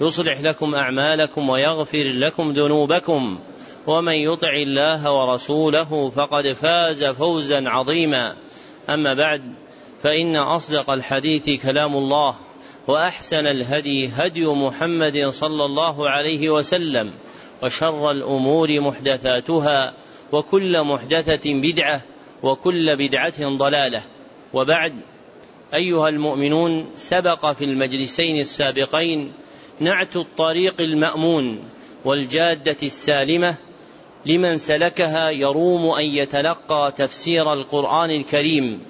يصلح لكم أعمالكم ويغفر لكم ذنوبكم ومن يطع الله ورسوله فقد فاز فوزا عظيما. أما بعد فإن أصدق الحديث كلام الله وأحسن الهدي هدي محمد صلى الله عليه وسلم وشر الأمور محدثاتها وكل محدثة بدعة وكل بدعة ضلالة. وبعد أيها المؤمنون سبق في المجلسين السابقين نعت الطريق المأمون والجادة السالمة لمن سلكها يروم أن يتلقى تفسير القرآن الكريم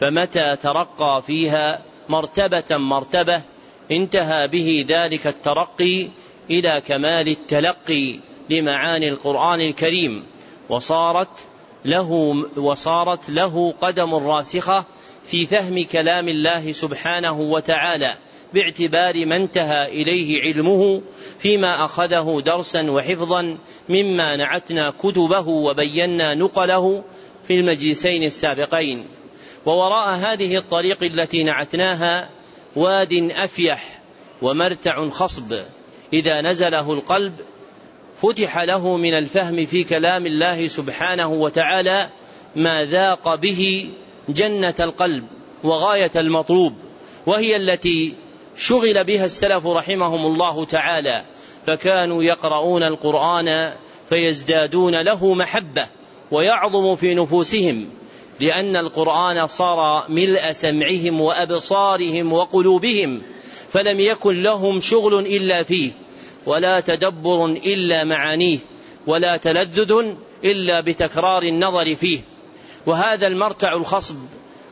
فمتى ترقى فيها مرتبة مرتبة انتهى به ذلك الترقي إلى كمال التلقي لمعاني القرآن الكريم وصارت له وصارت له قدم راسخة في فهم كلام الله سبحانه وتعالى. باعتبار ما انتهى إليه علمه فيما أخذه درسا وحفظا مما نعتنا كتبه وبينا نقله في المجلسين السابقين. ووراء هذه الطريق التي نعتناها واد أفيح ومرتع خصب. إذا نزله القلب فتح له من الفهم في كلام الله سبحانه وتعالى ما ذاق به جنة القلب وغاية المطلوب وهي التي شغل بها السلف رحمهم الله تعالى فكانوا يقرؤون القرآن فيزدادون له محبة ويعظم في نفوسهم لأن القرآن صار ملء سمعهم وأبصارهم وقلوبهم فلم يكن لهم شغل إلا فيه ولا تدبر إلا معانيه ولا تلذذ إلا بتكرار النظر فيه. وهذا المرتع الخصب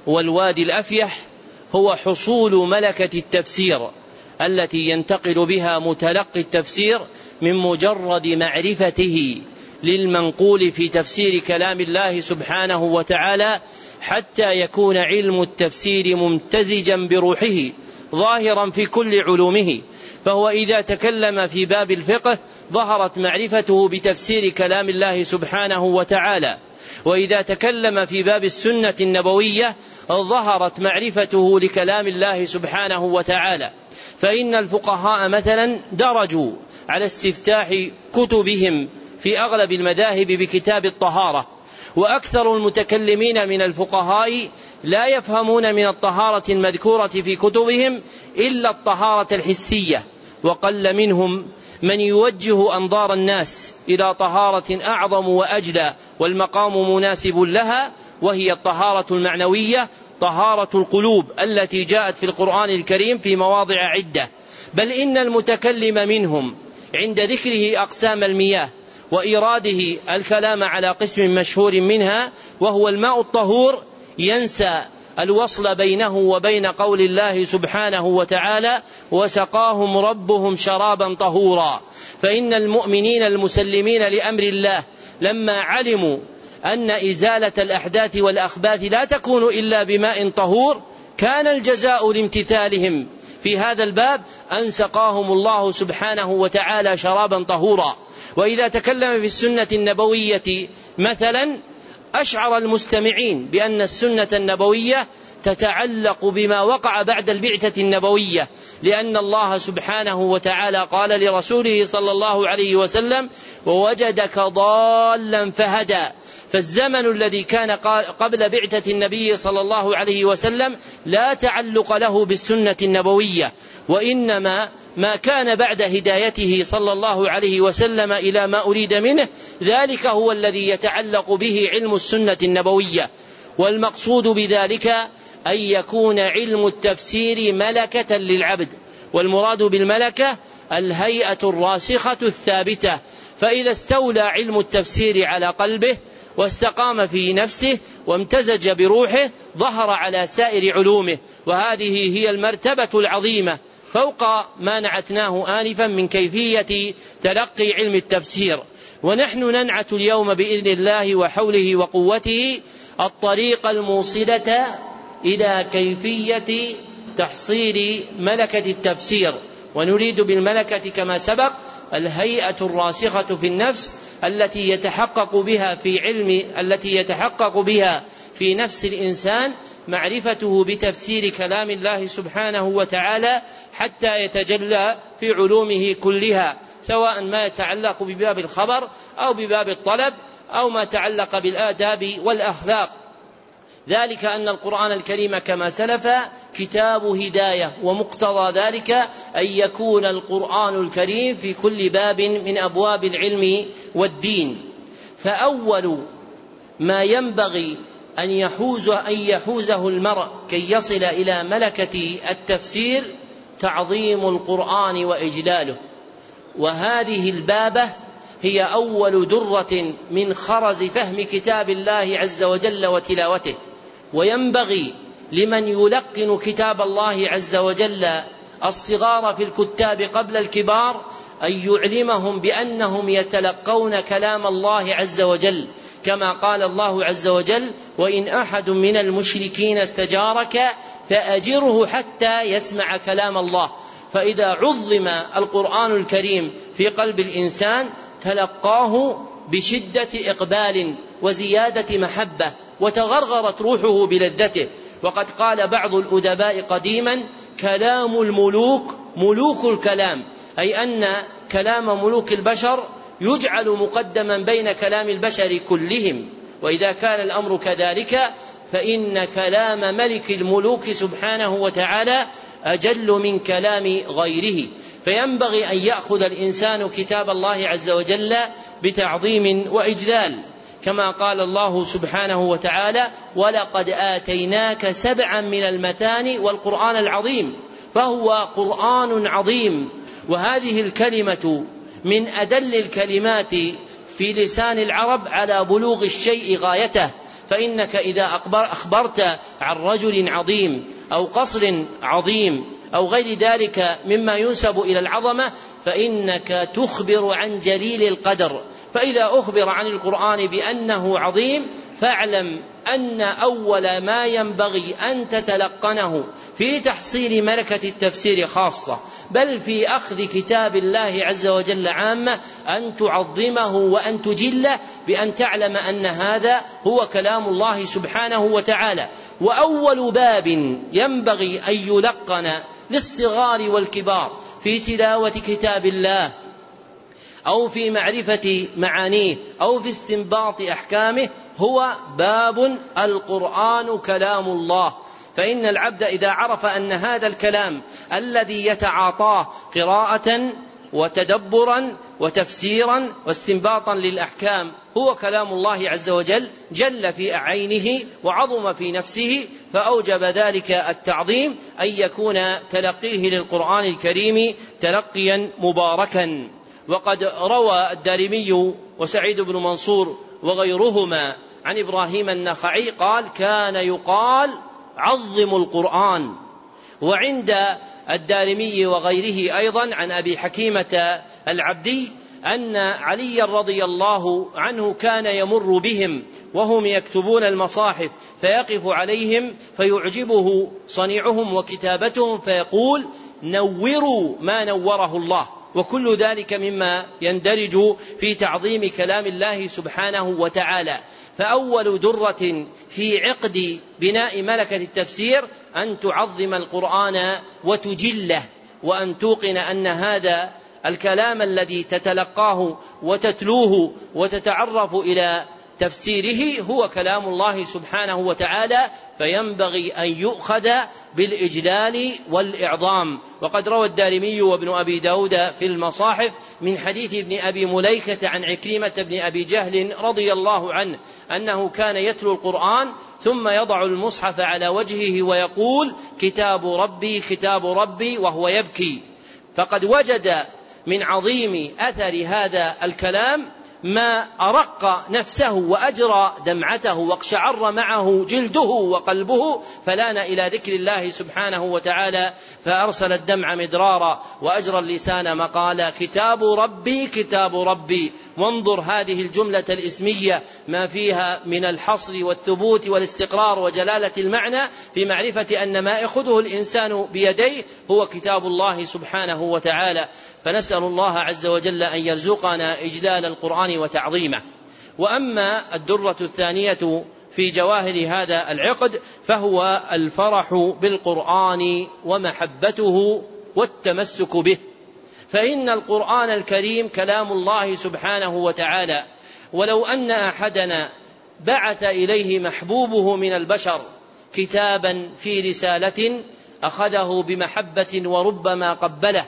والوادي الأفيح هو حصول ملكة التفسير التي ينتقل بها متلقي التفسير من مجرد معرفته للمنقول في تفسير كلام الله سبحانه وتعالى حتى يكون علم التفسير ممتزجا بروحه ظاهرا في كل علومه. فهو إذا تكلم في باب الفقه ظهرت معرفته بتفسير كلام الله سبحانه وتعالى. وإذا تكلم في باب السنة النبوية ظهرت معرفته لكلام الله سبحانه وتعالى. فإن الفقهاء مثلا درجوا على استفتاح كتبهم في أغلب المذاهب بكتاب الطهارة. وأكثر المتكلمين من الفقهاء لا يفهمون من الطهارة المذكورة في كتبهم إلا الطهارة الحسية. وقل منهم من يوجه أنظار الناس إلى طهارة أعظم وأجلى والمقام مناسب لها وهي الطهارة المعنوية طهارة القلوب التي جاءت في القرآن الكريم في مواضع عدة. بل إن المتكلم منهم عند ذكره أقسام المياه وايراده الكلام على قسم مشهور منها وهو الماء الطهور ينسى الوصل بينه وبين قول الله سبحانه وتعالى وسقاهم ربهم شرابا طهورا فإن المؤمنين المسلمين لأمر الله لما علموا أن إزالة الأحداث والأخباث لا تكون إلا بماء طهور كان الجزاء لامتثالهم. في هذا الباب ان سقاهم الله سبحانه وتعالى شرابا طهورا. وإذا تكلم في السنة النبوية مثلا أشعر المستمعين بأن السنة النبوية تتعلق بما وقع بعد البعثة النبوية لأن الله سبحانه وتعالى قال لرسوله صلى الله عليه وسلم ووجدك ضالا فهدى فالزمن الذي كان قبل بعثة النبي صلى الله عليه وسلم لا تعلق له بالسنة النبوية وإنما ما كان بعد هدايته صلى الله عليه وسلم إلى ما أريد منه ذلك هو الذي يتعلق به علم السنة النبوية. والمقصود بذلك أن يكون علم التفسير ملكة للعبد والمراد بالملكة الهيئة الراسخة الثابتة. فإذا استولى علم التفسير على قلبه واستقام في نفسه وامتزج بروحه ظهر على سائر علومه. وهذه هي المرتبة العظيمة. فوق ما نعتناه آنفا من كيفية تلقي علم التفسير. ونحن ننعت اليوم بإذن الله وحوله وقوته الطريق الموصلة إلى كيفية تحصيل ملكة التفسير. ونريد بالملكة كما سبق الهيئة الراسخة في النفس التي يتحقق بها في علم التي يتحقق بها في نفس الإنسان معرفته بتفسير كلام الله سبحانه وتعالى حتى يتجلى في علومه كلها سواء ما يتعلق بباب الخبر أو بباب الطلب أو ما تعلق بالآداب والأخلاق. ذلك أن القرآن الكريم كما سلف كتاب هداية ومقتضى ذلك أن يكون القرآن الكريم في كل باب من أبواب العلم والدين. فأول ما ينبغي أن يحوز أن يحوزه المرء كي يصل إلى ملكة التفسير تعظيم القرآن وإجلاله. وهذه البابة هي أول درة من خرز فهم كتاب الله عز وجل وتلاوته. وينبغي لمن يلقن كتاب الله عز وجل الصغار في الكتاب قبل الكبار أن يعلمهم بأنهم يتلقون كلام الله عز وجل كما قال الله عز وجل وإن أحد من المشركين استجارك فأجره حتى يسمع كلام الله فإذا عظم القرآن الكريم في قلب الإنسان تلقاه بشدة إقبال وزيادة محبة. وتغرغرت روحه بلذته. وقد قال بعض الأدباء قديما كلام الملوك ملوك الكلام. أي أن كلام ملوك البشر يجعل مقدما بين كلام البشر كلهم. وإذا كان الأمر كذلك فإن كلام ملك الملوك سبحانه وتعالى أجل من كلام غيره. فينبغي أن يأخذ الإنسان كتاب الله عز وجل بتعظيم وإجلال. كما قال الله سبحانه وتعالى ولقد آتيناك سبعا من المثاني والقرآن العظيم فهو قرآن عظيم. وهذه الكلمة من أدل الكلمات في لسان العرب على بلوغ الشيء غايته فإنك إذا أخبرت عن رجل عظيم أو قصر عظيم أو غير ذلك مما ينسب إلى العظمة فإنك تخبر عن جليل القدر. فإذا أخبر عن القرآن بأنه عظيم فاعلم أن أول ما ينبغي أن تتلقنه في تحصيل ملكة التفسير خاصة بل في أخذ كتاب الله عز وجل عامة أن تعظمه وأن تجله بأن تعلم أن هذا هو كلام الله سبحانه وتعالى. وأول باب ينبغي أن يلقن للصغار والكبار في تلاوة كتاب الله أو في معرفة معانيه أو في استنباط أحكامه هو باب القرآن كلام الله. فإن العبد إذا عرف أن هذا الكلام الذي يتعاطاه قراءة وتدبرا وتفسيرا واستنباطا للأحكام. هو كلام الله عز وجل جل في عينه وعظم في نفسه فأوجب ذلك التعظيم أن يكون تلقيه للقرآن الكريم تلقيا مباركا. وقد روى الدارمي وسعيد بن منصور وغيرهما عن إبراهيم النخعي قال كان يقال عظموا القرآن وعند الدارمي وغيره أيضا عن أبي حكيمة العبدي أن علي رضي الله عنه كان يمر بهم وهم يكتبون المصاحف فيقف عليهم فيعجبه صنيعهم وكتابتهم فيقول نوروا ما نوره الله وكل ذلك مما يندرج في تعظيم كلام الله سبحانه وتعالى. فأول درة في عقد بناء ملكة التفسير أن تعظم القرآن وتجله وأن توقن أن هذا الكلام الذي تتلقاه وتتلوه وتتعرف إلى تفسيره هو كلام الله سبحانه وتعالى فينبغي أن يؤخذ بالإجلال والإعظام. وقد روى الدارمي وابن أبي داود في المصاحف من حديث ابن أبي مليكة عن عكرمة بن أبي جهل رضي الله عنه أنه كان يتلو القرآن ثم يضع المصحف على وجهه ويقول كتاب ربي كتاب ربي وهو يبكي. فقد وجد من عظيم أثر هذا الكلام ما أرق نفسه وأجرى دمعته واقشعر معه جلده وقلبه فلان إلى ذكر الله سبحانه وتعالى فأرسل الدمع مدرارا وأجرى اللسان مقالا كتاب ربي كتاب ربي. وانظر هذه الجملة الإسمية ما فيها من الحصر والثبوت والاستقرار وجلالة المعنى في معرفة أن ما يأخذه الإنسان بيديه هو كتاب الله سبحانه وتعالى. فنسأل الله عز وجل أن يرزقنا إجلال القرآن وتعظيمه. وأما الدرة الثانية في جواهر هذا العقد فهو الفرح بالقرآن ومحبته والتمسك به. فإن القرآن الكريم كلام الله سبحانه وتعالى ولو أن أحدنا بعث إليه محبوبه من البشر كتابا في رسالة أخذه بمحبة وربما قبله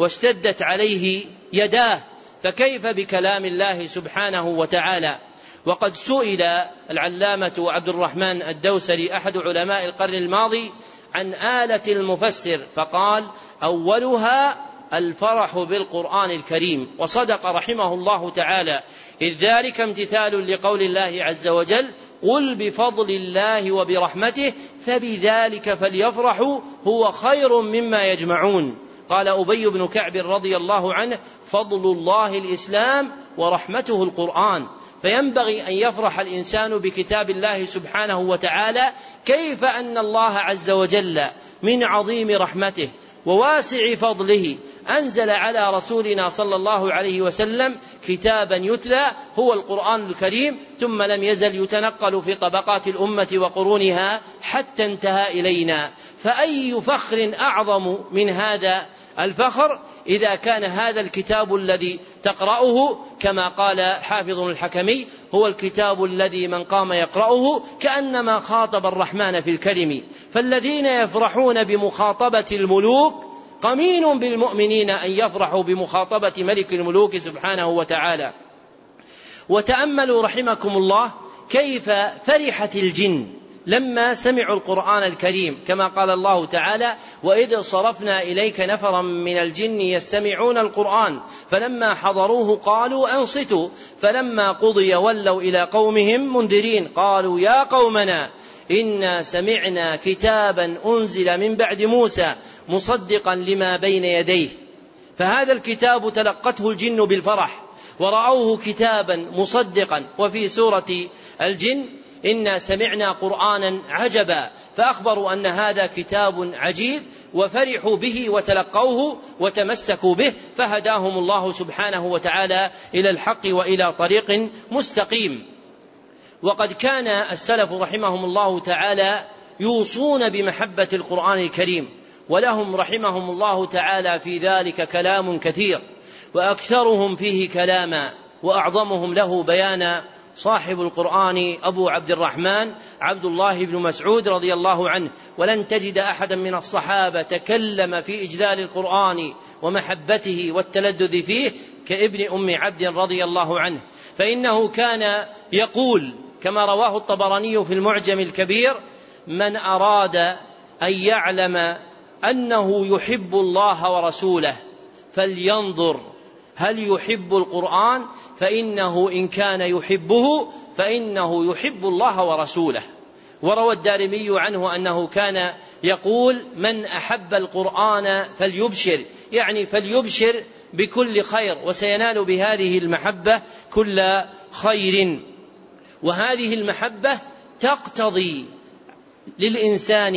واشتدت عليه يداه فكيف بكلام الله سبحانه وتعالى؟ وقد سئل العلامة عبد الرحمن الدوسري أحد علماء القرن الماضي عن آلة المفسر فقال أولها الفرح بالقرآن الكريم. وصدق رحمه الله تعالى. إذ ذلك امتثال لقول الله عز وجل قل بفضل الله وبرحمته فبذلك فليفرحوا هو خير مما يجمعون. قال أبي بن كعب رضي الله عنه فضل الله الإسلام ورحمته القرآن. فينبغي أن يفرح الإنسان بكتاب الله سبحانه وتعالى كيف أن الله عز وجل من عظيم رحمته وواسع فضله أنزل على رسولنا صلى الله عليه وسلم كتابا يتلى هو القرآن الكريم ثم لم يزل يتنقل في طبقات الأمة وقرونها حتى انتهى إلينا. فأي فخر أعظم من هذا الفخر إذا كان هذا الكتاب الذي تقرأه كما قال حافظ الحكمي هو الكتاب الذي من قام يقرأه كأنما خاطب الرحمن في الكلم. فالذين يفرحون بمخاطبة الملوك قمين بالمؤمنين أن يفرحوا بمخاطبة ملك الملوك سبحانه وتعالى. وتأملوا رحمكم الله كيف فرحت الجن. لما سمعوا القرآن الكريم كما قال الله تعالى وإذ صرفنا إليك نفرا من الجن يستمعون القرآن فلما حضروه قالوا أنصتوا. فلما قضي ولوا إلى قومهم منذرين قالوا يا قومنا إنا سمعنا كتابا أنزل من بعد موسى مصدقا لما بين يديه. فهذا الكتاب تلقته الجن بالفرح ورأوه كتابا مصدقا وفي سورة الجن إنا سمعنا قرآنا عجبا فأخبروا أن هذا كتاب عجيب وفرحوا به وتلقوه وتمسكوا به فهداهم الله سبحانه وتعالى إلى الحق وإلى طريق مستقيم. وقد كان السلف رحمهم الله تعالى يوصون بمحبة القرآن الكريم ولهم رحمهم الله تعالى في ذلك كلام كثير وأكثرهم فيه كلاما وأعظمهم له بيانا صاحب القرآن أبو عبد الرحمن عبد الله بن مسعود رضي الله عنه ولن تجد أحدا من الصحابة تكلم في إجلال القرآن ومحبته والتلذذ فيه كابن أم عبد رضي الله عنه. فإنه كان يقول كما رواه الطبراني في المعجم الكبير من أراد أن يعلم أنه يحب الله ورسوله فلينظر هل يحب القرآن فإنه إن كان يحبه فإنه يحب الله ورسوله. وروى الدارمي عنه أنه كان يقول من أحب القرآن فليبشر. يعني فليبشر بكل خير وسينال بهذه المحبة كل خير. وهذه المحبة تقتضي للإنسان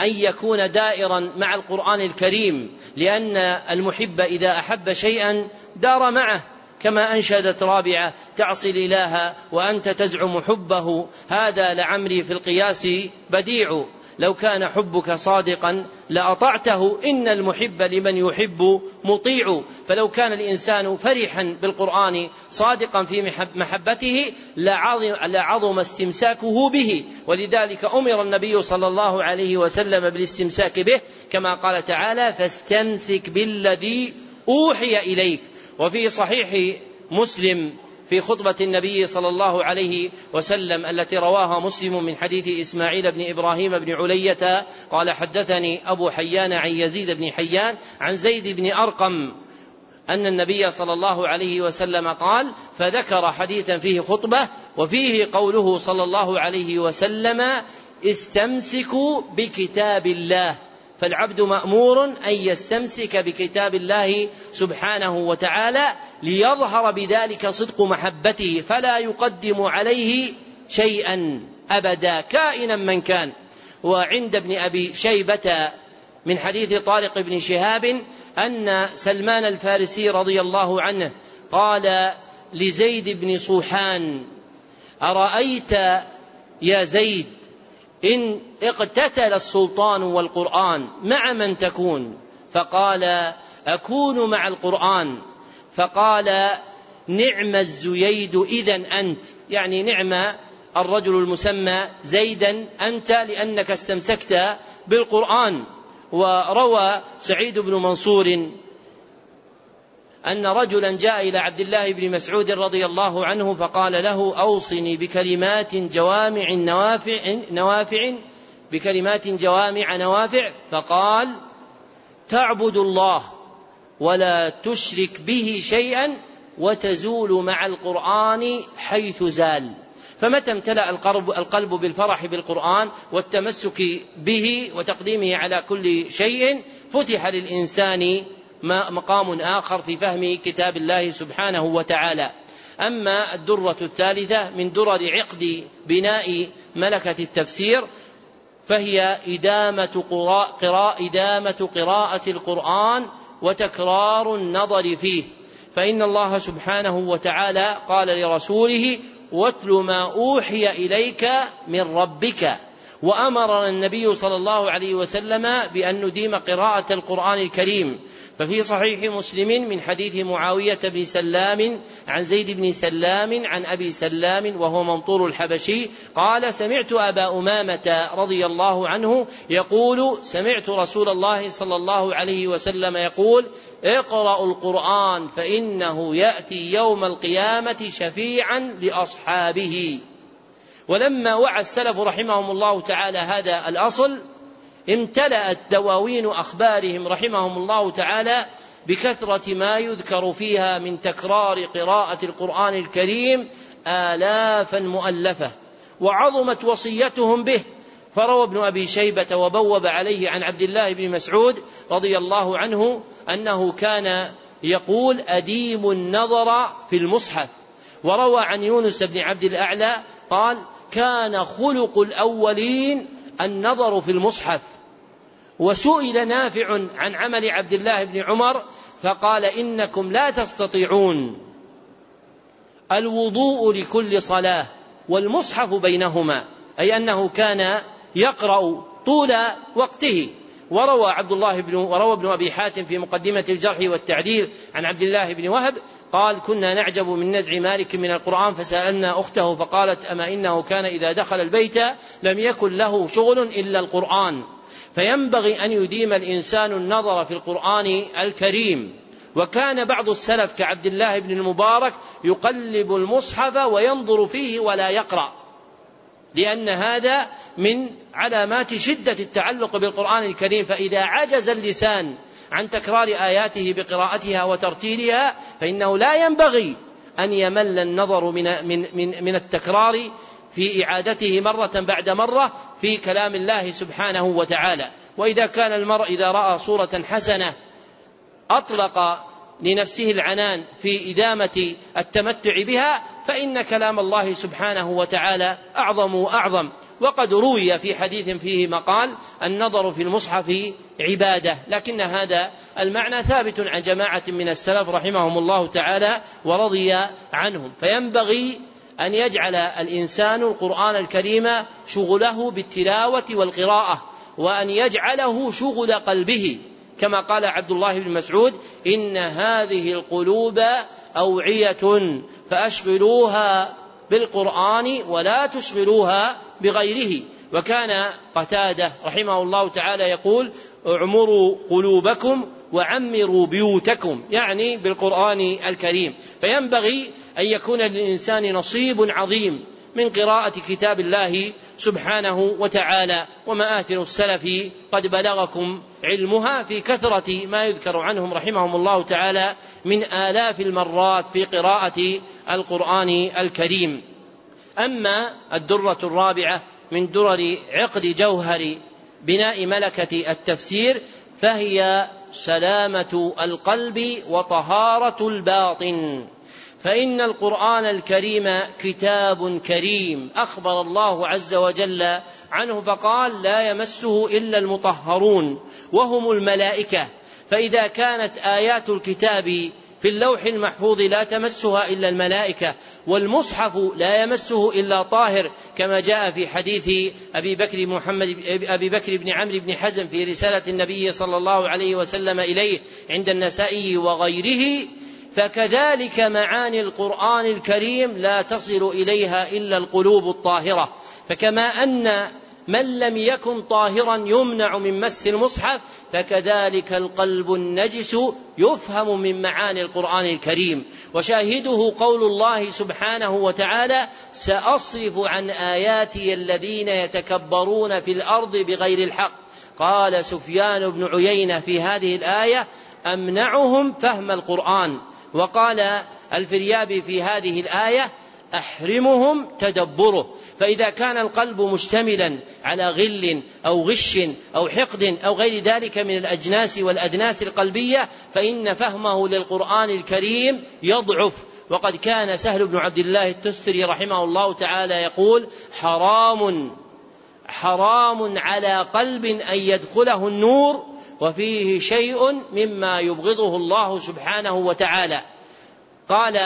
أن يكون دائرا مع القرآن الكريم لأن المحب إذا أحب شيئا دار معه. كما أنشدت رابعة تعصي الإله وأنت تزعم حبه. هذا لعمري في القياس بديع. لو كان حبك صادقا لأطعته إن المحب لمن يحب مطيع. فلو كان الإنسان فرحا بالقرآن صادقا في محبته لعظم استمساكه به. ولذلك أمر النبي صلى الله عليه وسلم بالاستمساك به. كما قال تعالى فاستمسك بالذي أوحي إليك وفي صحيح مسلم في خطبة النبي صلى الله عليه وسلم التي رواها مسلم من حديث إسماعيل بن إبراهيم بن علية قال حدثني أبو حيان عن يزيد بن حيان عن زيد بن أرقم أن النبي صلى الله عليه وسلم قال فذكر حديثا فيه خطبة وفيه قوله صلى الله عليه وسلم استمسكوا بكتاب الله. فالعبد مأمور أن يستمسك بكتاب الله سبحانه وتعالى ليظهر بذلك صدق محبته فلا يقدم عليه شيئا أبدا كائنا من كان. وعند ابن أبي شيبة من حديث طارق بن شهاب أن سلمان الفارسي رضي الله عنه قال لزيد بن صوحان أرأيت يا زيد إن اقتتل السلطان والقرآن مع من تكون. فقال أكون مع القرآن. فقال نعم الزييد إذا أنت. يعني نعم الرجل المسمى زيدا أنت لأنك استمسكت بالقرآن. وروى سعيد بن منصور أن رجلا جاء إلى عبد الله بن مسعود رضي الله عنه فقال له أوصني بكلمات جوامع نوافع نوافع بكلمات جوامع نوافع فقال تعبد الله ولا تشرك به شيئا وتزول مع القرآن حيث زال. فمتى امتلأ القلب, القلب بالفرح بالقرآن والتمسك به وتقديمه على كل شيء فتح للإنسان مقام آخر في فهم كتاب الله سبحانه وتعالى. أما الدرة الثالثة من درر عقد بناء ملكة التفسير فهي إدامة قراء إدامة قراءة القرآن وتكرار النظر فيه. فإن الله سبحانه وتعالى قال لرسوله واتل ما أوحي إليك من ربك. وأمرنا النبي صلى الله عليه وسلم بأن نديم قراءة القرآن الكريم. ففي صحيح مسلم من حديث معاوية بن سلام عن زيد بن سلام عن أبي سلام وهو منطور الحبشي قال سمعت أبا أمامة رضي الله عنه يقول سمعت رسول الله صلى الله عليه وسلم يقول اقرأوا القرآن فإنه يأتي يوم القيامة شفيعا لأصحابه. ولما وعى السلف رحمهم الله تعالى هذا الأصل امتلأت دواوين أخبارهم رحمهم الله تعالى بكثرة ما يذكر فيها من تكرار قراءة القرآن الكريم آلافا مؤلفة وعظمت وصيتهم به. فروى ابن أبي شيبة وبوب عليه عن عبد الله بن مسعود رضي الله عنه أنه كان يقول أديم النظر في المصحف. وروى عن يونس بن عبد الأعلى قال كان خلق الأولين النظر في المصحف. وسئل نافع عن عمل عبد الله بن عمر فقال إنكم لا تستطيعون. الوضوء لكل صلاة والمصحف بينهما أي أنه كان يقرأ طول وقته. وروى عبد الله بن وروى ابن أبي حاتم في مقدمة الجرح والتعديل عن عبد الله بن وهب قال كنا نعجب من نزع مالك من القرآن فسألنا أخته فقالت أما إنه كان إذا دخل البيت لم يكن له شغل إلا القرآن. فينبغي أن يديم الإنسان النظر في القرآن الكريم. وكان بعض السلف كعبد الله بن المبارك يقلب المصحف وينظر فيه ولا يقرأ. لأن هذا من علامات شدة التعلق بالقرآن الكريم. فإذا عجز اللسان عن تكرار آياته بقراءتها وترتيلها فإنه لا ينبغي أن يمل النظر من من من, من التكرار في إعادته مرة بعد مرة في كلام الله سبحانه وتعالى. وإذا كان المرء إذا رأى صورة حسنة أطلق لنفسه العنان في إدامة التمتع بها فإن كلام الله سبحانه وتعالى أعظم وأعظم. وقد روي في حديث فيه مقال النظر في المصحف عبادة. لكن هذا المعنى ثابت عن جماعة من السلف رحمهم الله تعالى ورضي عنهم. فينبغي أن يجعل الإنسان القرآن الكريم شغله بالتلاوة والقراءة وأن يجعله شغل قلبه. كما قال عبد الله بن مسعود إن هذه القلوب أوعية فأشغلوها بالقرآن ولا تشغلوها بغيره. وكان قتادة رحمه الله تعالى يقول اعمروا قلوبكم وعمروا بيوتكم يعني بالقرآن الكريم. فينبغي أن يكون للإنسان نصيب عظيم من قراءة كتاب الله سبحانه وتعالى ومآثر السلف قد بلغكم علمها في كثرة ما يذكر عنهم رحمهم الله تعالى من آلاف المرات في قراءة القرآن الكريم. أما الدرة الرابعة من درر عقد جوهر بناء ملكة التفسير فهي سلامة القلب وطهارة الباطن. فإن القرآن الكريم كتاب كريم. أخبر الله عز وجل عنه فقال لا يمسه إلا المطهرون وهم الملائكة. فإذا كانت آيات الكتاب في اللوح المحفوظ لا تمسها إلا الملائكة والمصحف لا يمسه إلا طاهر كما جاء في حديث أبي بكر محمد أبي بكر بن عمرو بن حزم في رسالة النبي صلى الله عليه وسلم إليه عند النسائي وغيره. فكذلك معاني القرآن الكريم لا تصل إليها إلا القلوب الطاهرة. فكما أن من لم يكن طاهرا يمنع من مس المصحف فكذلك القلب النجس يفهم من معاني القرآن الكريم. وشاهده قول الله سبحانه وتعالى سأصرف عن آياتي الذين يتكبرون في الأرض بغير الحق. قال سفيان بن عيينة في هذه الآية أمنعهم فهم القرآن. وقال الفريابي في هذه الآية أحرمهم تدبره. فإذا كان القلب مشتملا على غل أو غش أو حقد أو غير ذلك من الأجناس والأدناس القلبية فإن فهمه للقرآن الكريم يضعف. وقد كان سهل بن عبد الله التستري رحمه الله تعالى يقول حرام حرام على قلب أن يدخله النور وفيه شيء مما يبغضه الله سبحانه وتعالى. قال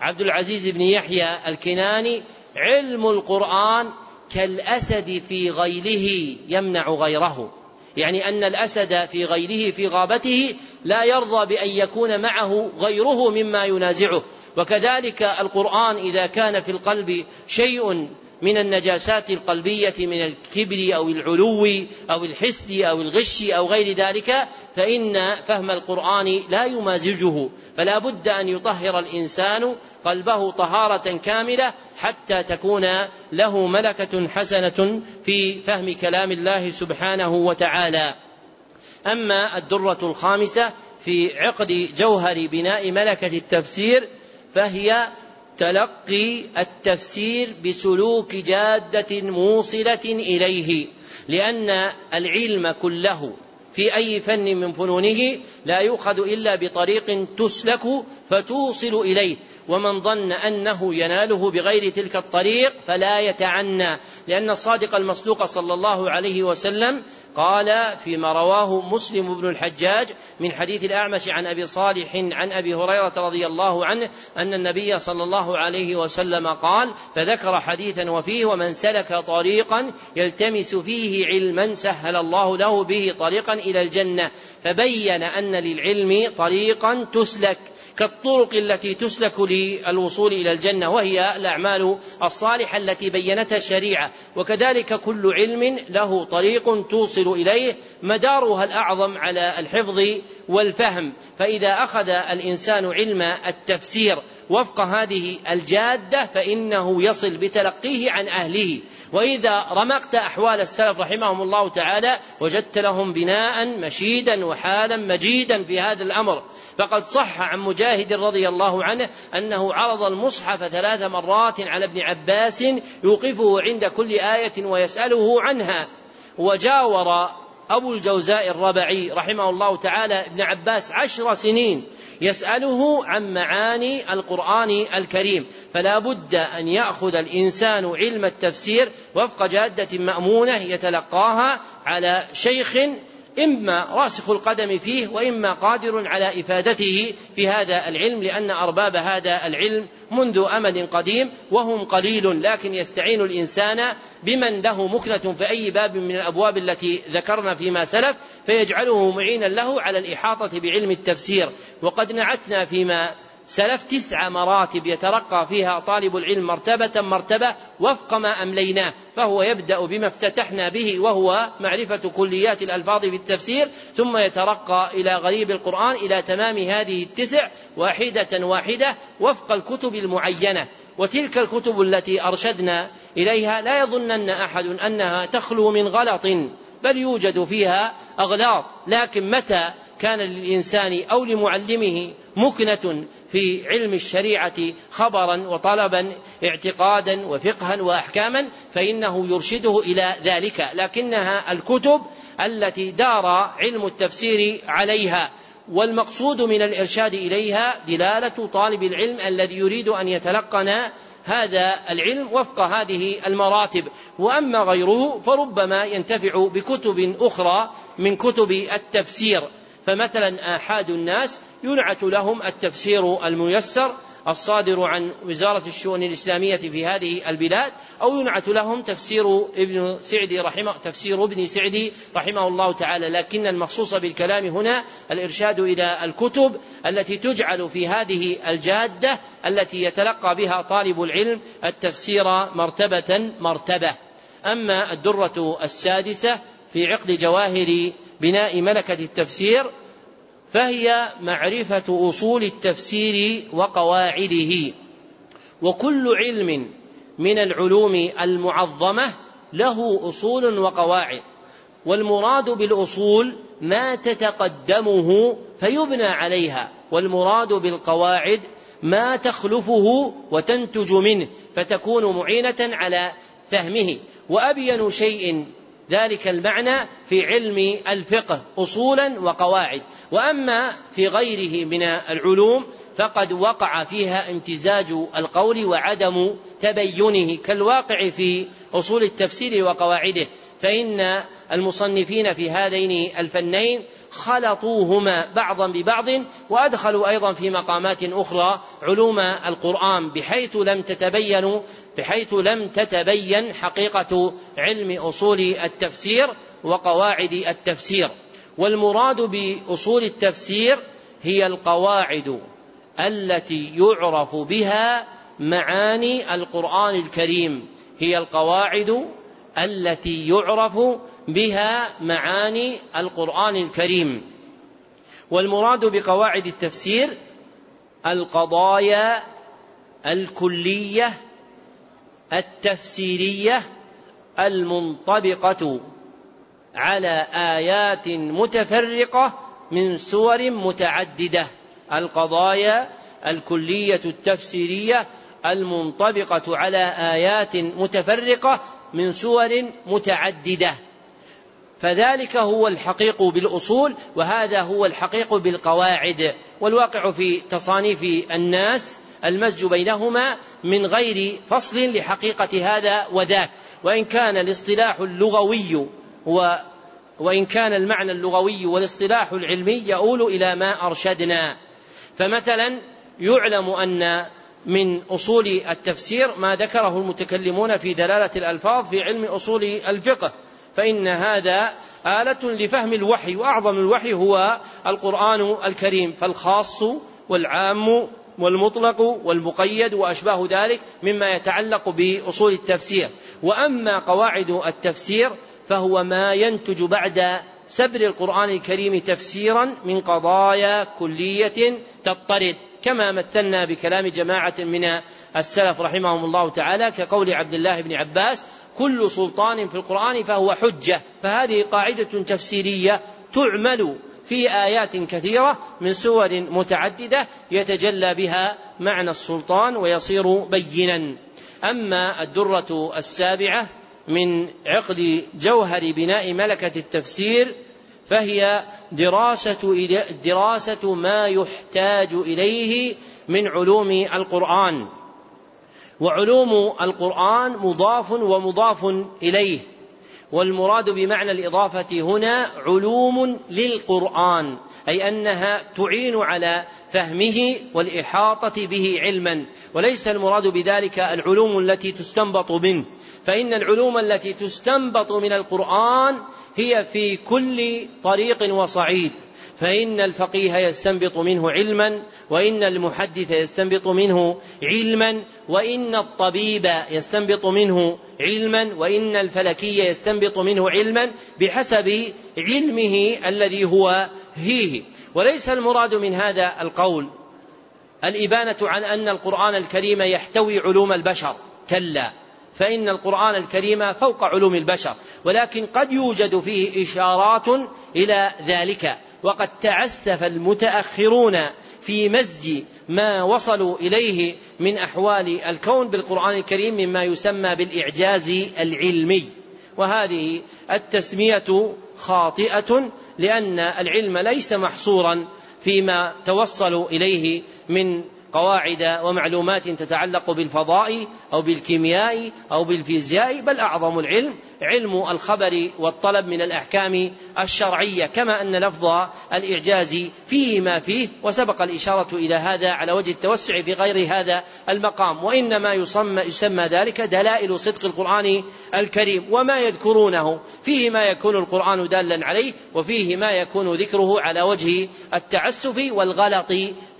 عبد العزيز بن يحيى الكناني علم القرآن كالأسد في غيله يمنع غيره. يعني أن الأسد في غيله في غابته لا يرضى بأن يكون معه غيره مما ينازعه. وكذلك القرآن إذا كان في القلب شيء من النجاسات القلبية من الكبر أو العلو أو الحسد أو الغش أو غير ذلك فإن فهم القرآن لا يمازجه فلا بد أن يطهر الإنسان قلبه طهارة كاملة حتى تكون له ملكة حسنة في فهم كلام الله سبحانه وتعالى. أما الدرة الخامسة في عقد جوهر بناء ملكة التفسير فهي تلقي التفسير بسلوك جادة موصلة إليه لأن العلم كله في أي فن من فنونه لا يؤخذ إلا بطريق تسلك فتوصل إليه. ومن ظن أنه يناله بغير تلك الطريق فلا يتعنى لأن الصادق المصدوق صلى الله عليه وسلم قال فيما رواه مسلم بن الحجاج من حديث الأعمش عن أبي صالح عن أبي هريرة رضي الله عنه أن النبي صلى الله عليه وسلم قال فذكر حديثا وفيه ومن سلك طريقا يلتمس فيه علما سهل الله له به طريقا إلى الجنة فبين أن للعلم طريقا تسلك. كالطرق التي تسلك للوصول إلى الجنة وهي الأعمال الصالحة التي بينتها الشريعة. وكذلك كل علم له طريق توصل إليه مدارها الأعظم على الحفظ والفهم. فإذا أخذ الإنسان علم التفسير وفق هذه الجادة فإنه يصل بتلقيه عن أهله. وإذا رمقت أحوال السلف رحمهم الله تعالى وجدت لهم بناء مشيدا وحالا مجيدا في هذا الأمر. فقد صح عن مجاهد رضي الله عنه أنه عرض المصحف ثلاث مرات على ابن عباس يوقفه عند كل آية ويسأله عنها. وجاور أبو الجوزاء الربعي رحمه الله تعالى ابن عباس عشر سنين يسأله عن معاني القرآن الكريم. فلا بد أن يأخذ الإنسان علم التفسير وفق جادة مأمونة يتلقاها على شيخ إما راسخ القدم فيه وإما قادر على إفادته في هذا العلم لأن أرباب هذا العلم منذ أمد قديم وهم قليل لكن يستعين الإنسان بمن له مكنة في أي باب من الأبواب التي ذكرنا فيما سلف فيجعله معينا له على الإحاطة بعلم التفسير. وقد نعتنا فيما سلف تسع مراتب يترقى فيها طالب العلم مرتبة مرتبة وفق ما أمليناه فهو يبدأ بما افتتحنا به وهو معرفة كليات الألفاظ في التفسير ثم يترقى إلى غريب القرآن إلى تمام هذه التسع واحدة واحدة وفق الكتب المعينة. وتلك الكتب التي أرشدنا إليها لا يظنن أحد أنها تخلو من غلط بل يوجد فيها أغلاط لكن متى كان للإنسان أو لمعلمه مكنة في علم الشريعة خبرا وطلبا اعتقادا وفقها وأحكاما فإنه يرشده إلى ذلك. لكنها الكتب التي دار علم التفسير عليها. والمقصود من الإرشاد إليها دلالة طالب العلم الذي يريد أن يتلقن هذا العلم وفق هذه المراتب. وأما غيره فربما ينتفع بكتب أخرى من كتب التفسير. فمثلا آحاد الناس ينعت لهم التفسير الميسر الصادر عن وزارة الشؤون الإسلامية في هذه البلاد أو ينعت لهم تفسير ابن سعدي رحمه تفسير ابن سعدي رحمه الله تعالى. لكن المخصوص بالكلام هنا الإرشاد إلى الكتب التي تجعل في هذه الجادة التي يتلقى بها طالب العلم التفسير مرتبة مرتبة. أما الدرة السادسة في عقد جواهر بناء ملكة التفسير فهي معرفة أصول التفسير وقواعده. وكل علم من العلوم المعظمة له أصول وقواعد. والمراد بالأصول ما تتقدمه فيبنى عليها والمراد بالقواعد ما تخلفه وتنتج منه فتكون معينة على فهمه. وأبين شيء ذلك المعنى في علم الفقه اصولا وقواعد. وأما في غيره من العلوم فقد وقع فيها امتزاج القول وعدم تبينه كالواقع في أصول التفسير وقواعده. فإن المصنفين في هذين الفنين خلطوهما بعضا ببعض وأدخلوا أيضا في مقامات أخرى علوم القرآن بحيث لم تتبين بحيث لم تتبين حقيقة علم أصول التفسير وقواعد التفسير. والمراد بأصول التفسير هي القواعد التي يعرف بها معاني القرآن الكريم. هي القواعد التي يعرف بها معاني القرآن الكريم. والمراد بقواعد التفسير القضايا الكلية التفسيرية المنطبقة على آيات متفرقة من سور متعددة. القضايا الكلية التفسيرية المنطبقة على آيات متفرقة من سور متعددة. فذلك هو الحقيق بالأصول وهذا هو الحقيق بالقواعد. والواقع في تصانيف الناس المزج بينهما من غير فصل لحقيقة هذا وذاك. وإن كان الاصطلاح اللغوي و وإن كان المعنى اللغوي والاصطلاح العلمي يؤول إلى ما أرشدنا. فمثلا يعلم أن من أصول التفسير ما ذكره المتكلمون في دلالة الألفاظ في علم أصول الفقه. فإن هذا آلة لفهم الوحي وأعظم الوحي هو القرآن الكريم فالخاص والعام والمطلق والمقيد وأشباه ذلك مما يتعلق بأصول التفسير. وأما قواعد التفسير فهو ما ينتج بعد سبر القرآن الكريم تفسيرا من قضايا كلية تضطرد كما مثلنا بكلام جماعة من السلف رحمهم الله تعالى كقول عبد الله بن عباس كل سلطان في القرآن فهو حجة فهذه قاعدة تفسيرية تعمل في آيات كثيرة من سور متعددة يتجلى بها معنى السلطان ويصير بينا. أما الدرة السابعة من عقد جوهر بناء ملكة التفسير فهي دراسة دراسة ما يحتاج إليه من علوم القرآن. وعلوم القرآن مضاف ومضاف إليه. والمراد بمعنى الإضافة هنا علوم للقرآن أي أنها تعين على فهمه والإحاطة به علما وليس المراد بذلك العلوم التي تستنبط منه فإن العلوم التي تستنبط من القرآن هي في كل طريق وصعيد فإن الفقيه يستنبط منه علما وإن المحدث يستنبط منه علما وإن الطبيب يستنبط منه علما وإن الفلكي يستنبط منه علما بحسب علمه الذي هو فيه. وليس المراد من هذا القول الإبانة عن أن القرآن الكريم يحتوي علوم البشر كلا. فإن القرآن الكريم فوق علوم البشر ولكن قد يوجد فيه إشارات إلى ذلك. وقد تعسف المتأخرون في مزج ما وصلوا إليه من أحوال الكون بالقرآن الكريم مما يسمى بالإعجاز العلمي. وهذه التسمية خاطئة لأن العلم ليس محصورا فيما توصلوا إليه من قواعد ومعلومات تتعلق بالفضاء أو بالكيمياء أو بالفيزياء بل أعظم العلم علم الخبر والطلب من الأحكام الشرعية كما أن لفظ الإعجاز فيه ما فيه وسبق الإشارة إلى هذا على وجه التوسع في غير هذا المقام. وإنما يسمى يسمى ذلك دلائل صدق القرآن الكريم وما يذكرونه. فيه ما يكون القرآن دالا عليه وفيه ما يكون ذكره على وجه التعسف والغلط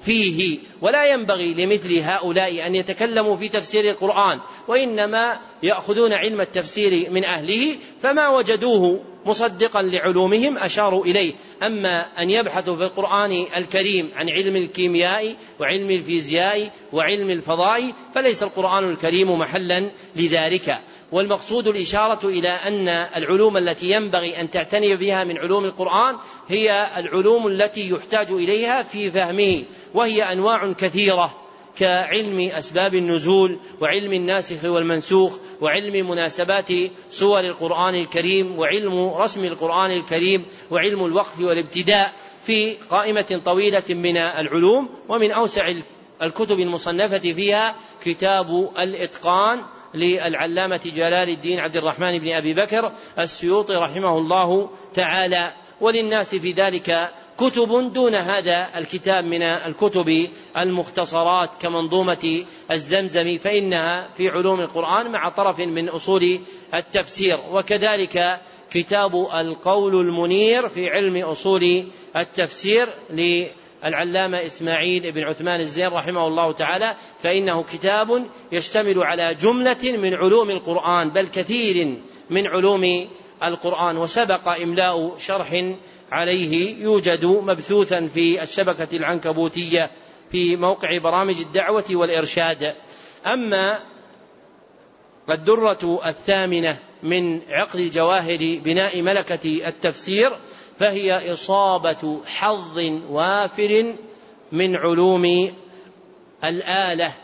فيه. ولا ينبغي لمثل هؤلاء أن يتكلموا في تفسير القرآن وإنما يأخذون علم التفسير من اهله فما وجدوه مصدقا لعلومهم أشاروا إليه. أما أن يبحثوا في القرآن الكريم عن علم الكيمياء وعلم الفيزياء وعلم الفضاء فليس القرآن الكريم محلا لذلك. والمقصود الإشارة إلى أن العلوم التي ينبغي أن تعتني بها من علوم القرآن هي العلوم التي يحتاج إليها في فهمه وهي أنواع كثيرة. كعلم أسباب النزول وعلم الناسخ والمنسوخ وعلم مناسبات سور القرآن الكريم وعلم رسم القرآن الكريم وعلم الوقف والابتداء في قائمة طويلة من العلوم ومن أوسع الكتب المصنفة فيها كتاب الإتقان للعلامة جلال الدين عبد الرحمن بن أبي بكر السيوطي رحمه الله تعالى وللناس في ذلك كتب دون هذا الكتاب من الكتب المختصرات كمنظومة الزمزم فإنها في علوم القرآن مع طرف من أصول التفسير. وكذلك كتاب القول المنير في علم أصول التفسير العلامة إسماعيل بن عثمان الزين رحمه الله تعالى فإنه كتاب يشتمل على جملة من علوم القرآن بل كثير من علوم القرآن وسبق إملاء شرح عليه يوجد مبثوثا في الشبكة العنكبوتية في موقع برامج الدعوة والإرشاد. أما الدرة الثامنة من عقد جواهر بناء ملكة التفسير فهي إصابة حظ وافر من علوم الآلة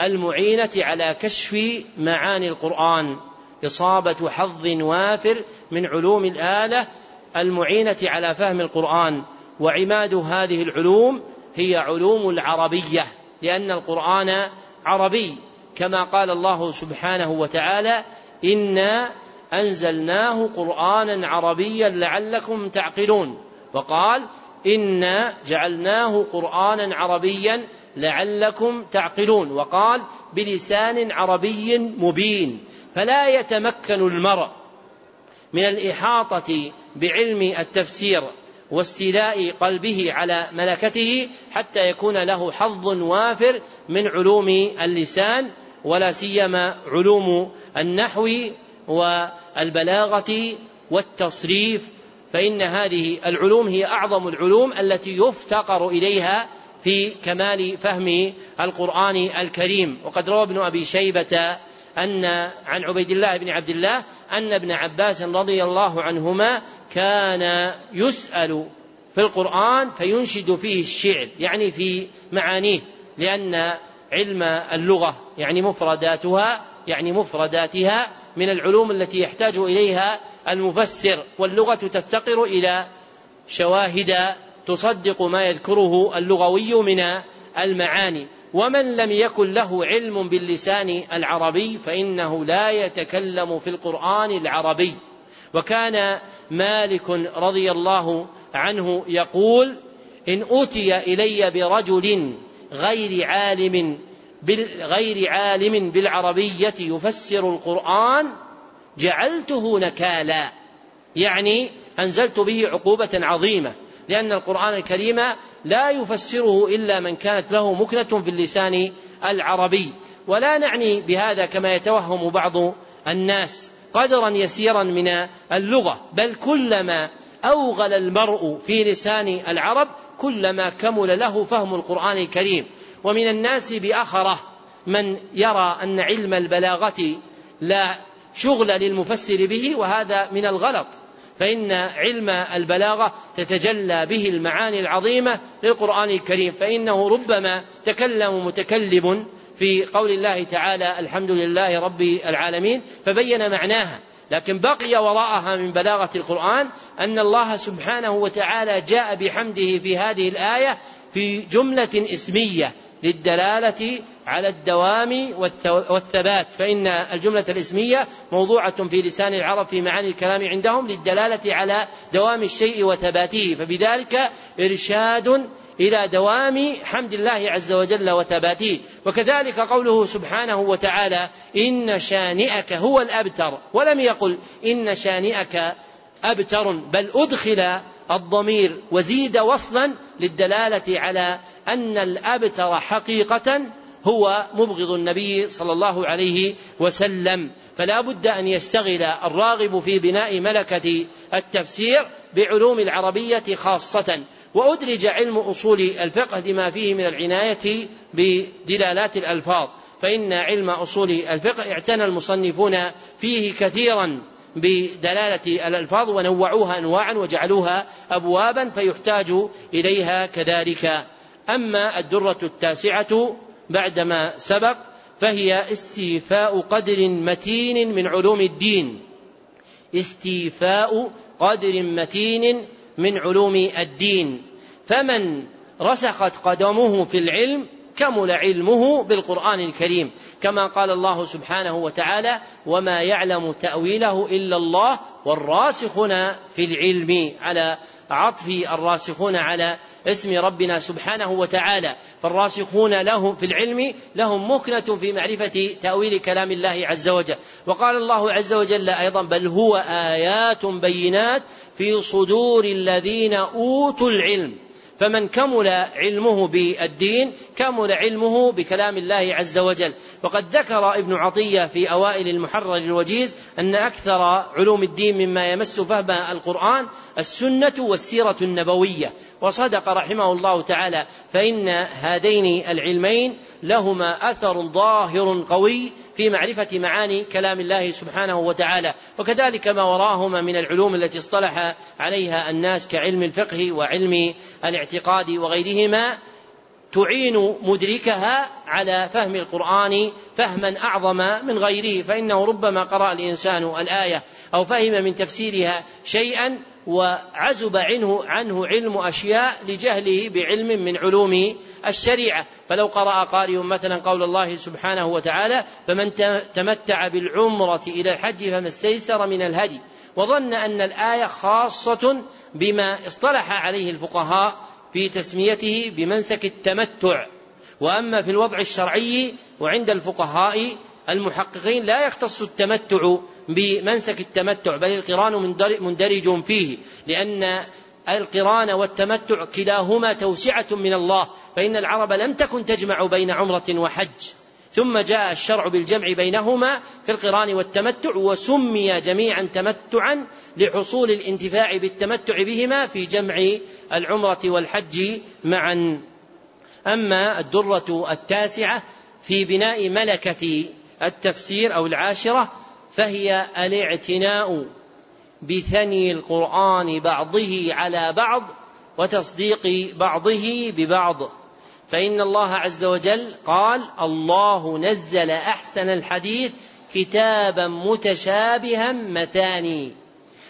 المعينة على كشف معاني القرآن. إصابة حظ وافر من علوم الآلة المعينة على فهم القرآن وعماد هذه العلوم هي علوم العربية لأن القرآن عربي كما قال الله سبحانه وتعالى إنا أنزلناه قرآنا عربيا لعلكم تعقلون وقال إنا جعلناه قرآنا عربيا لعلكم تعقلون وقال بلسان عربي مبين فلا يتمكن المرء من الإحاطة بعلم التفسير واستيلاء قلبه على ملكته حتى يكون له حظ وافر من علوم اللسان ولا سيما علوم النحو والبلاغة والتصريف. فإن هذه العلوم هي أعظم العلوم التي يفتقر إليها في كمال فهم القرآن الكريم. وقد روى ابن أبي شيبة أن عن عبيد الله بن عبد الله أن ابن عباس رضي الله عنهما كان يسأل في القرآن فينشد فيه الشعر يعني في معانيه لأن علم اللغة يعني مفرداتها يعني مفرداتها من العلوم التي يحتاج إليها المفسر واللغة تفتقر إلى شواهد تصدق ما يذكره اللغوي من المعاني. ومن لم يكن له علم باللسان العربي فإنه لا يتكلم في القرآن العربي. وكان مالك رضي الله عنه يقول إن أوتي إلي برجل غير عالم غير عالم بالعربية يفسر القرآن جعلته نكالا. يعني أنزلت به عقوبة عظيمة لأن القرآن الكريم لا يفسره إلا من كانت له مكنة في اللسان العربي. ولا نعني بهذا كما يتوهم بعض الناس قدرا يسيرا من اللغة بل كلما أوغل المرء في لسان العرب كلما كمل له فهم القرآن الكريم. ومن الناس بأخره من يرى أن علم البلاغة لا شغل للمفسر به وهذا من الغلط. فإن علم البلاغة تتجلى به المعاني العظيمة للقرآن الكريم. فإنه ربما تكلم متكلم في قول الله تعالى الحمد لله رب العالمين فبين معناها. لكن بقي وراءها من بلاغة القرآن أن الله سبحانه وتعالى جاء بحمده في هذه الآية في جملة اسمية. للدلالة على الدوام والثبات فإن الجملة الاسمية موضوعة في لسان العرب في معاني الكلام عندهم للدلالة على دوام الشيء وثباته فبذلك إرشاد إلى دوام حمد الله عز وجل وثباته. وكذلك قوله سبحانه وتعالى إن شانئك هو الأبتر ولم يقل إن شانئك أبتر بل أدخل الضمير وزيد وصلا للدلالة على أن الأبتر حقيقة هو مبغض النبي صلى الله عليه وسلم. فلا بد أن يشتغل الراغب في بناء ملكة التفسير بعلوم العربية خاصة. وأدرج علم أصول الفقه لما فيه من العناية بدلالات الألفاظ. فإن علم أصول الفقه اعتنى المصنفون فيه كثيرا بدلالة الألفاظ ونوعوها أنواعا وجعلوها أبوابا فيحتاج إليها كذلك. أما الدرة التاسعة بعدما سبق فهي استيفاء قدر متين من علوم الدين. استيفاء قدر متين من علوم الدين. فمن رسخت قدمه في العلم كمل علمه بالقرآن الكريم. كما قال الله سبحانه وتعالى وما يعلم تأويله إلا الله والراسخون في العلم على عطف الراسخون على اسم ربنا سبحانه وتعالى. فالراسخون له في العلم لهم مكنة في معرفة تأويل كلام الله عز وجل. وقال الله عز وجل أيضا بل هو آيات بينات في صدور الذين أوتوا العلم. فمن كمل علمه بالدين كمل علمه بكلام الله عز وجل. وقد ذكر ابن عطية في أوائل المحرر الوجيز أن أكثر علوم الدين مما يمس فهم القرآن السنة والسيرة النبوية. وصدق رحمه الله تعالى فإن هذين العلمين لهما أثر ظاهر قوي في معرفة معاني كلام الله سبحانه وتعالى. وكذلك ما وراهما من العلوم التي اصطلح عليها الناس كعلم الفقه وعلم الاعتقاد وغيرهما تعين مدركها على فهم القرآن فهما أعظم من غيره فإنه ربما قرأ الإنسان الآية أو فهم من تفسيرها شيئا وعزب عنه عنه علم أشياء لجهله بعلم من علوم الشريعة. فلو قرأ قارئ مثلا قول الله سبحانه وتعالى فمن تمتع بالعمرة إلى الحج فما استيسر من الهدي وظن أن الآية خاصة بما اصطلح عليه الفقهاء في تسميته بمنسك التمتع. وأما في الوضع الشرعي وعند الفقهاء المحققين لا يختص التمتع بمنسك التمتع بل القران مندرج فيه لأن القران والتمتع كلاهما توسعة من الله فإن العرب لم تكن تجمع بين عمرة وحج. ثم جاء الشرع بالجمع بينهما في القران والتمتع وسمي جميعا تمتعا لحصول الانتفاع بالتمتع بهما في جمع العمرة والحج معا. أما الدرة التاسعة في بناء ملكة التفسير أو العاشرة فهي الاعتناء بثني القرآن بعضه على بعض وتصديق بعضه ببعض. فإن الله عز وجل قال الله نزل أحسن الحديث كتابا متشابها مثاني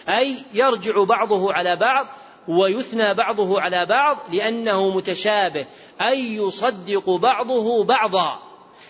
أي يرجع بعضه على بعض ويثنى بعضه على بعض لأنه متشابه أي يصدق بعضه بعضا.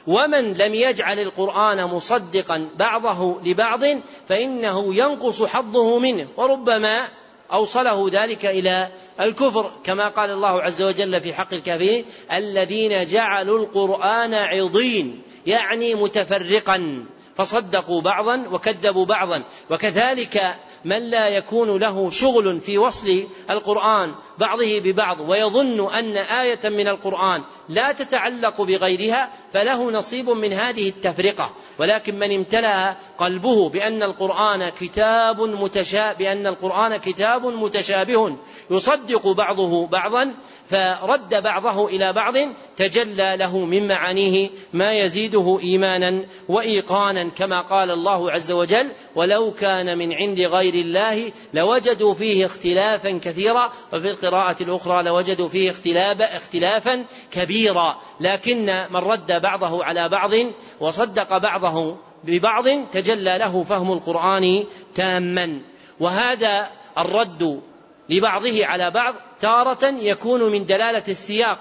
ومن لم يجعل القرآن مصدقا بعضه لبعض فإنه ينقص حظه منه وربما أوصله ذلك إلى الكفر كما قال الله عز وجل في حق الكافرين الذين جعلوا القرآن عضين يعني متفرقا فصدقوا بعضا وكذبوا بعضا. وكذلك من لا يكون له شغل في وصل القرآن بعضه ببعض ويظن أن آية من القرآن لا تتعلق بغيرها فله نصيب من هذه التفرقة. ولكن من امتلأ قلبه بأن القرآن كتاب متشابه بأن القرآن كتاب متشابه يصدق بعضه بعضا فرد بعضه إلى بعض تجلى له من معانيه ما يزيده إيمانا وإيقانا كما قال الله عز وجل ولو كان من عند غير الله لوجدوا فيه اختلافا كثيرا وفي القراءة الأخرى لوجدوا فيه اختلاف اختلافا كبيرا. لكن من رد بعضه على بعض وصدق بعضه ببعض تجلى له فهم القرآن تاما. وهذا الرد لبعضه على بعض تارة يكون من دلالة السياق.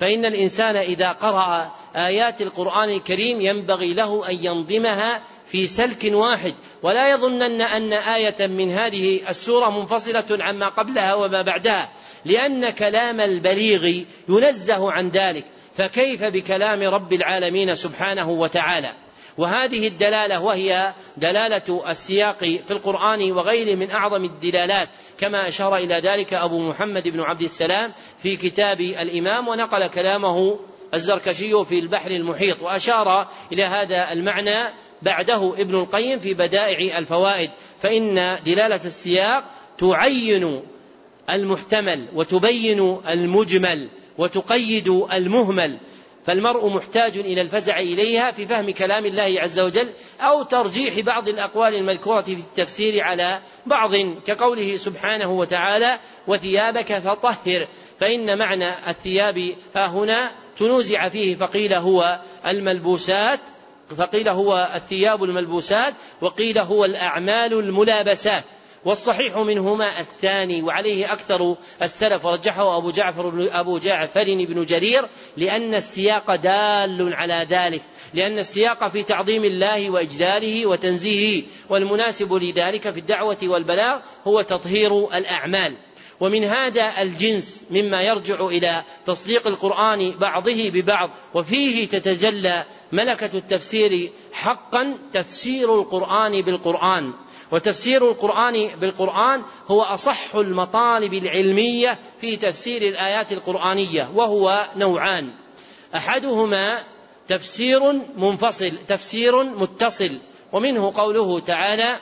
فإن الإنسان إذا قرأ آيات القرآن الكريم ينبغي له أن ينظمها في سلك واحد. ولا يظنن أن آية من هذه السورة منفصلة عما قبلها وما بعدها لأن كلام البليغ ينزه عن ذلك. فكيف بكلام رب العالمين سبحانه وتعالى؟ وهذه الدلالة وهي دلالة السياق في القرآن وغيره من أعظم الدلالات. كما أشار إلى ذلك أبو محمد بن عبد السلام في كتاب الإمام ونقل كلامه الزركشي في البحر المحيط وأشار إلى هذا المعنى بعده ابن القيم في بدائع الفوائد فإن دلالة السياق تعين المحتمل وتبين المجمل وتقيد المهمل فالمرء محتاج إلى الفزع إليها في فهم كلام الله عز وجل أو ترجيح بعض الأقوال المذكورة في التفسير على بعض كقوله سبحانه وتعالى وثيابك فطهر فإن معنى الثياب ها هنا تنوزع فيه فقيل هو الملبوسات فقيل هو الثياب الملبوسات وقيل هو الأعمال الملابسات. والصحيح منهما الثاني وعليه أكثر السلف ورجحه أبو جعفر أبو جعفر بن جرير لأن السياق دال على ذلك لأن السياق في تعظيم الله وإجلاله وتنزيهه والمناسب لذلك في الدعوة والبلاغ هو تطهير الأعمال. ومن هذا الجنس مما يرجع إلى تصديق القرآن بعضه ببعض وفيه تتجلى ملكة التفسير حقا تفسير القرآن بالقرآن. وتفسير القرآن بالقرآن هو أصح المطالب العلمية في تفسير الآيات القرآنية وهو نوعان. أحدهما تفسير منفصل تفسير متصل ومنه قوله تعالى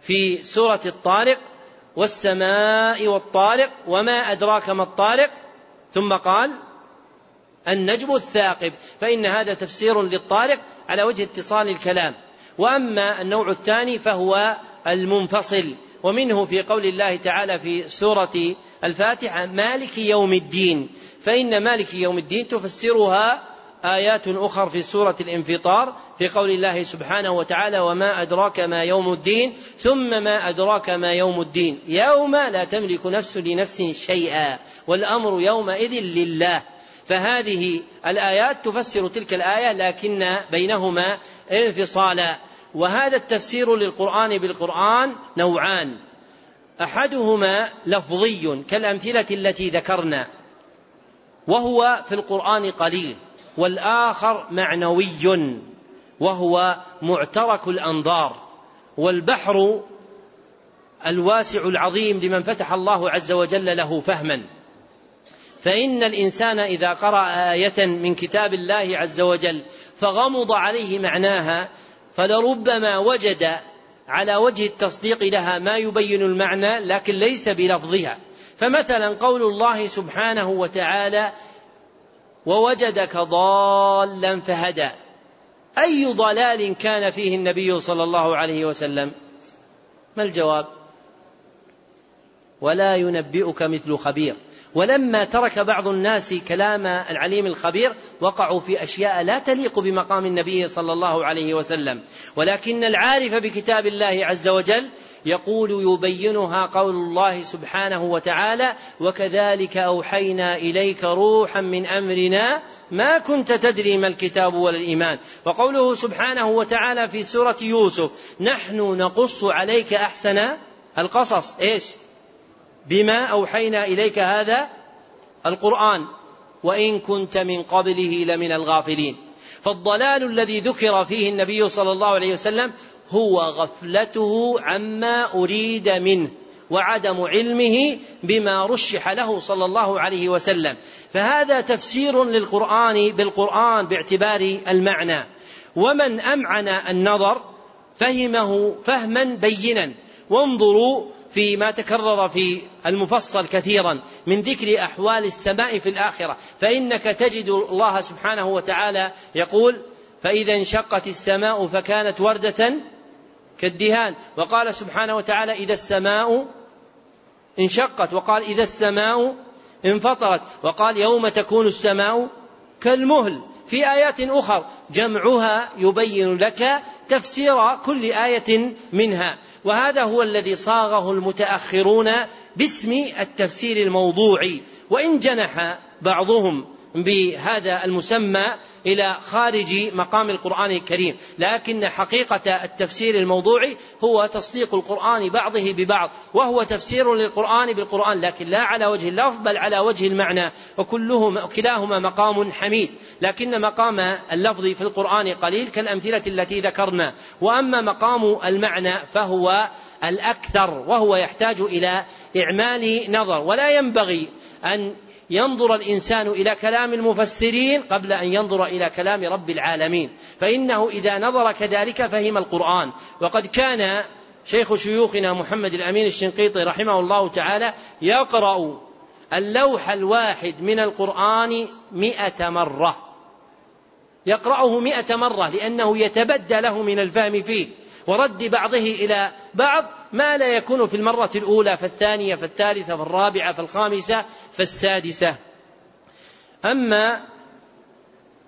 في سورة الطارق والسماء والطارق وما أدراك ما الطارق ثم قال النجم الثاقب فإن هذا تفسير للطارق على وجه اتصال الكلام. وأما النوع الثاني فهو المنفصل ومنه في قول الله تعالى في سورة الفاتحة مالك يوم الدين. فإن مالك يوم الدين تفسرها آيات أخر في سورة الانفطار في قول الله سبحانه وتعالى وما أدراك ما يوم الدين ثم ما أدراك ما يوم الدين. يوم لا تملك نفس لنفس شيئا والأمر يومئذ لله. فهذه الآيات تفسر تلك الآية لكن بينهما انفصالا. وهذا التفسير للقرآن بالقرآن نوعان. أحدهما لفظي كالأمثلة التي ذكرنا وهو في القرآن قليل والآخر معنوي وهو معترك الأنظار والبحر الواسع العظيم لمن فتح الله عز وجل له فهما. فإن الإنسان إذا قرأ آية من كتاب الله عز وجل فغمض عليه معناها فلربما وجد على وجه التصديق لها ما يبين المعنى لكن ليس بلفظها. فمثلا قول الله سبحانه وتعالى ووجدك ضالا فهدى. أي ضلال كان فيه النبي صلى الله عليه وسلم؟ ما الجواب؟ ولا ينبئك مثل خبير. ولما ترك بعض الناس كلام العليم الخبير وقعوا في أشياء لا تليق بمقام النبي صلى الله عليه وسلم. ولكن العارف بكتاب الله عز وجل يقول يبينها قول الله سبحانه وتعالى وكذلك أوحينا إليك روحا من أمرنا ما كنت تدري ما الكتاب ولا الإيمان وقوله سبحانه وتعالى في سورة يوسف نحن نقص عليك أحسن القصص إيش؟ بما أوحينا إليك هذا القرآن. وإن كنت من قبله لمن الغافلين. فالضلال الذي ذكر فيه النبي صلى الله عليه وسلم هو غفلته عما أريد منه وعدم علمه بما رشح له صلى الله عليه وسلم. فهذا تفسير للقرآن بالقرآن باعتبار المعنى. ومن أمعن النظر فهمه فهما بينا. وانظروا فيما تكرر في المفصل كثيرا من ذكر أحوال السماء في الآخرة. فإنك تجد الله سبحانه وتعالى يقول فإذا انشقت السماء فكانت وردة كالدهان. وقال سبحانه وتعالى إذا السماء انشقت. وقال إذا السماء انفطرت. وقال يوم تكون السماء كالمهل. في آيات أخر جمعها يبين لك تفسير كل آية منها. وهذا هو الذي صاغه المتأخرون باسم التفسير الموضوعي. وإن جنح بعضهم بهذا المسمى إلى خارج مقام القرآن الكريم. لكن حقيقة التفسير الموضوعي هو تصديق القرآن بعضه ببعض وهو تفسير للقرآن بالقرآن لكن لا على وجه اللفظ بل على وجه المعنى وكلهما كلاهما مقام حميد. لكن مقام اللفظ في القرآن قليل كالأمثلة التي ذكرنا. وأما مقام المعنى فهو الأكثر وهو يحتاج إلى إعمال نظر. ولا ينبغي أن ينظر الإنسان إلى كلام المفسرين قبل أن ينظر إلى كلام رب العالمين. فإنه إذا نظر كذلك فهم القرآن. وقد كان شيخ شيوخنا محمد الأمين الشنقيطي رحمه الله تعالى يقرأ اللوح الواحد من القرآن مائه مرة. يقرأه مائه مرة لأنه يتبدى له من الفهم فيه. ورد بعضه إلى بعض ما لا يكون في المرة الأولى فالثانية فالثالثة فالرابعة فالخامسة فالسادسة أما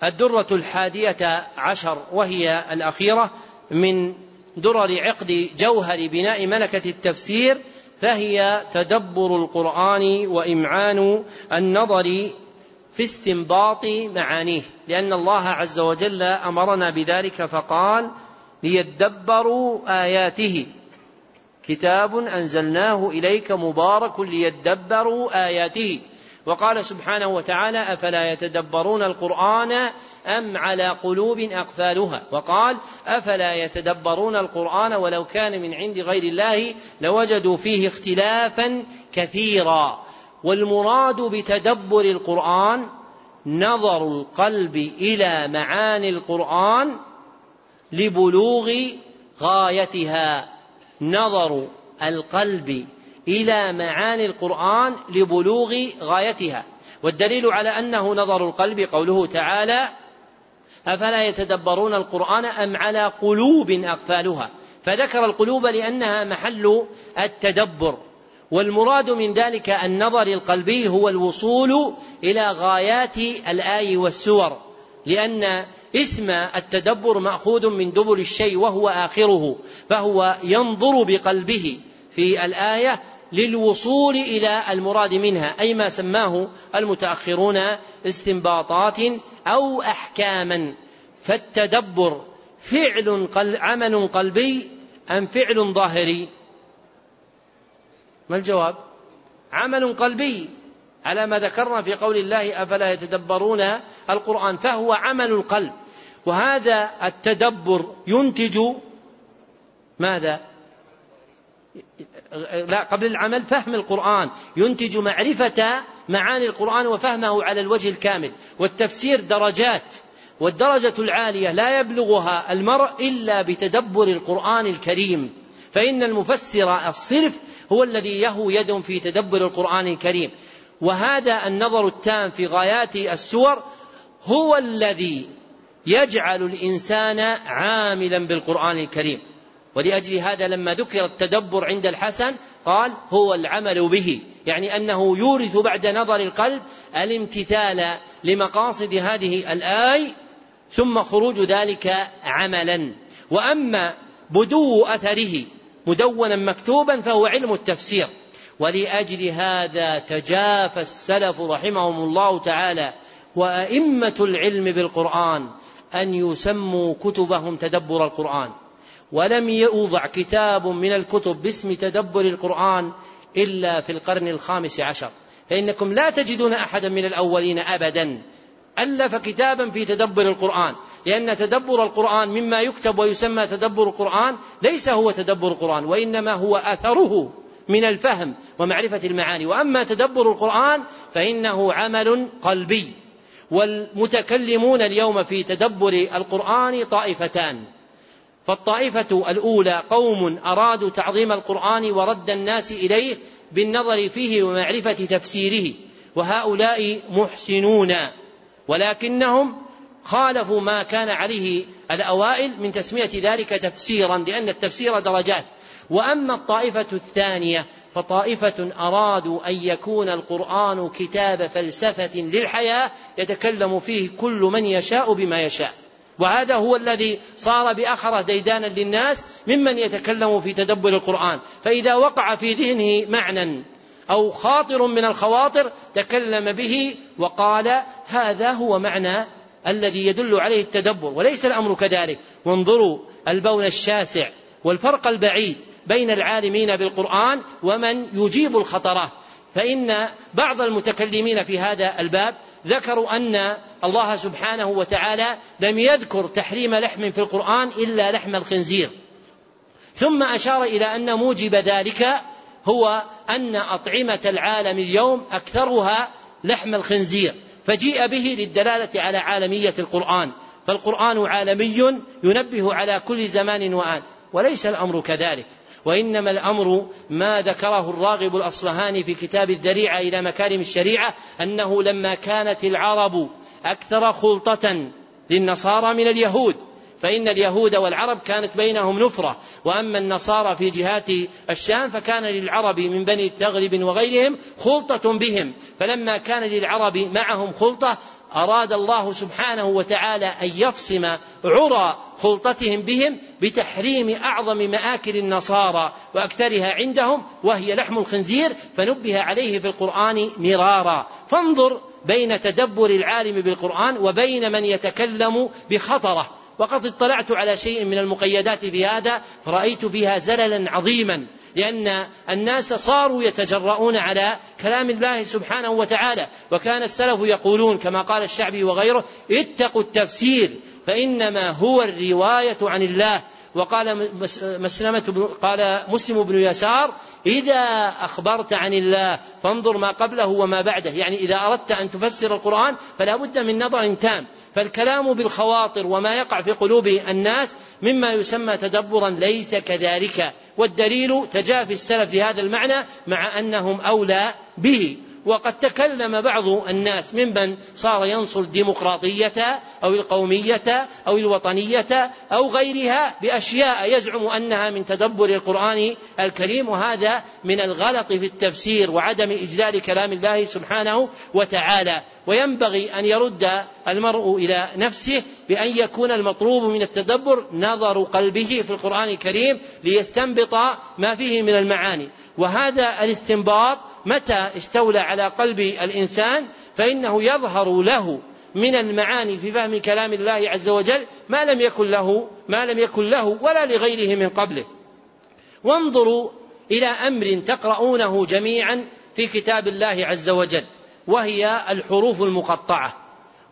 الدرة الحادية عشر وهي الأخيرة من درر عقد جوهر بناء ملكة التفسير فهي تدبر القرآن وإمعان النظر في استنباط معانيه لأن الله عز وجل أمرنا بذلك فقال ليدبروا آياته. كتاب أنزلناه إليك مبارك ليدبروا آياته. وقال سبحانه وتعالى أفلا يتدبرون القرآن أم على قلوب أقفالها؟ وقال أفلا يتدبرون القرآن ولو كان من عند غير الله لوجدوا فيه اختلافا كثيرا. والمراد بتدبر القرآن نظر القلب إلى معاني القرآن لبلوغ غايتها. نظر القلب إلى معاني القرآن لبلوغ غايتها. والدليل على أنه نظر القلب قوله تعالى أفلا يتدبرون القرآن أم على قلوب أقفالها؟ فذكر القلوب لأنها محل التدبر. والمراد من ذلك النظر القلبي هو الوصول إلى غايات الآي والسور لأن اسم التدبر مأخوذ من دبر الشيء وهو آخره فهو ينظر بقلبه في الآية للوصول إلى المراد منها أي ما سماه المتأخرون استنباطات أو أحكاما. فالتدبر فعل قل عمل قلبي أم فعل ظاهري؟ ما الجواب؟ عمل قلبي. على ما ذكرنا في قول الله أفلا يتدبرون القرآن؟ فهو عمل القلب. وهذا التدبر ينتج ماذا؟ لا قبل العمل فهم القرآن. ينتج معرفة معاني القرآن وفهمه على الوجه الكامل. والتفسير درجات. والدرجة العالية لا يبلغها المرء إلا بتدبر القرآن الكريم. فإن المفسر الصرف هو الذي له يد في تدبر القرآن الكريم. وهذا النظر التام في غايات السور هو الذي يجعل الإنسان عاملا بالقرآن الكريم. ولأجل هذا لما ذكر التدبر عند الحسن قال هو العمل به. يعني أنه يورث بعد نظر القلب الامتثال لمقاصد هذه الآي ثم خروج ذلك عملا. وأما بدو أثره مدونا مكتوبا فهو علم التفسير. ولأجل هذا تجافى السلف رحمهم الله تعالى وأئمة العلم بالقرآن أن يسموا كتبهم تدبر القرآن. ولم يوضع كتاب من الكتب باسم تدبر القرآن إلا في القرن الخامس عشر. فإنكم لا تجدون أحدا من الأولين أبدا ألف كتابا في تدبر القرآن. لأن تدبر القرآن مما يكتب ويسمى تدبر القرآن ليس هو تدبر القرآن وإنما هو أثره من الفهم ومعرفة المعاني. وأما تدبر القرآن فإنه عمل قلبي. والمتكلمون اليوم في تدبر القرآن طائفتان. فالطائفة الأولى قوم أرادوا تعظيم القرآن ورد الناس إليه بالنظر فيه ومعرفة تفسيره. وهؤلاء محسنون. ولكنهم خالفوا ما كان عليه الأوائل من تسمية ذلك تفسيرا لأن التفسير درجات. وأما الطائفة الثانية فطائفة أرادوا أن يكون القرآن كتاب فلسفة للحياة يتكلم فيه كل من يشاء بما يشاء. وهذا هو الذي صار بأخرة ديدانا للناس ممن يتكلم في تدبر القرآن. فإذا وقع في ذهنه معنى أو خاطر من الخواطر تكلم به وقال هذا هو معنى الذي يدل عليه التدبر وليس الأمر كذلك. وانظروا البون الشاسع والفرق البعيد. بين العالمين بالقرآن ومن يجيب الخطرات. فإن بعض المتكلمين في هذا الباب ذكروا أن الله سبحانه وتعالى لم يذكر تحريم لحم في القرآن إلا لحم الخنزير. ثم أشار إلى أن موجب ذلك هو أن أطعمة العالم اليوم أكثرها لحم الخنزير فجيء به للدلالة على عالمية القرآن. فالقرآن عالمي ينبه على كل زمان وآن وليس الأمر كذلك. وإنما الأمر ما ذكره الراغب الأصفهاني في كتاب الذريعة إلى مكارم الشريعة أنه لما كانت العرب أكثر خلطة للنصارى من اليهود فإن اليهود والعرب كانت بينهم نفرة وأما النصارى في جهات الشام فكان للعرب من بني التغلب وغيرهم خلطة بهم فلما كان للعرب معهم خلطة أراد الله سبحانه وتعالى أن يفصم عرى خلطتهم بهم بتحريم أعظم مآكل النصارى وأكثرها عندهم وهي لحم الخنزير فنبه عليه في القرآن مرارا. فانظر بين تدبر العالم بالقرآن وبين من يتكلم بخطره. وقد اطلعت على شيء من المقيدات في هذا فرأيت فيها زللا عظيما لأن الناس صاروا يتجرؤون على كلام الله سبحانه وتعالى. وكان السلف يقولون كما قال الشعبي وغيره اتقوا التفسير فإنما هو الرواية عن الله. وقال مسلمة قال مسلم بن يسار إذا أخبرت عن الله فانظر ما قبله وما بعده. يعني إذا أردت أن تفسر القرآن فلا بد من نظر تام. فالكلام بالخواطر وما يقع في قلوب الناس مما يسمى تدبرا ليس كذلك. والدليل تجافي السلف في هذا المعنى مع أنهم أولى به. وقد تكلم بعض الناس ممن صار ينصر الديمقراطية أو القومية أو الوطنية أو غيرها بأشياء يزعم أنها من تدبر القرآن الكريم وهذا من الغلط في التفسير وعدم إجلال كلام الله سبحانه وتعالى. وينبغي أن يرد المرء إلى نفسه بأن يكون المطلوب من التدبر نظر قلبه في القرآن الكريم ليستنبط ما فيه من المعاني. وهذا الاستنباط متى استولى على قلب الإنسان فإنه يظهر له من المعاني في فهم كلام الله عز وجل ما لم يكن له ما لم يكن له ولا لغيره من قبله. وانظروا إلى أمر تقرؤونه جميعا في كتاب الله عز وجل وهي الحروف المقطعة.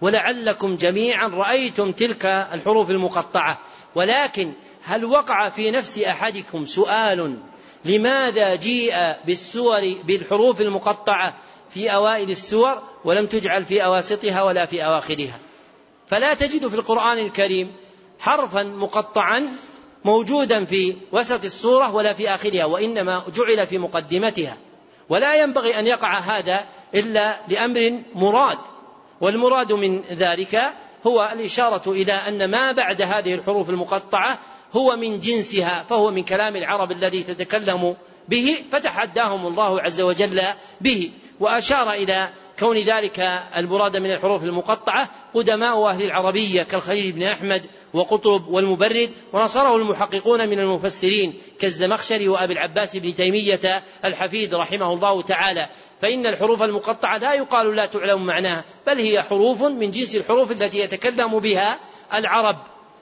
ولعلكم جميعا رأيتم تلك الحروف المقطعة. ولكن هل وقع في نفس أحدكم سؤال لماذا جيء بالسور بالحروف المقطعة في أوائل السور ولم تجعل في أواسطها ولا في أواخرها؟ فلا تجد في القرآن الكريم حرفا مقطعا موجودا في وسط السورة ولا في آخرها وإنما جعل في مقدمتها. ولا ينبغي أن يقع هذا إلا لأمر مراد والمراد من ذلك هو الإشارة إلى أن ما بعد هذه الحروف المقطعة هو من جنسها فهو من كلام العرب الذي تتكلم به فتحداهم الله عز وجل به. وأشار إلى كون ذلك المراد من الحروف المقطعة قدماء أهل العربية كالخليل بن أحمد وقطب والمبرد ونصره المحققون من المفسرين كالزمخشري وأبي العباس بن تيمية الحفيد رحمه الله تعالى. فإن الحروف المقطعة لا يقال لا تعلم معناها بل هي حروف من جنس الحروف التي يتكلم بها العرب.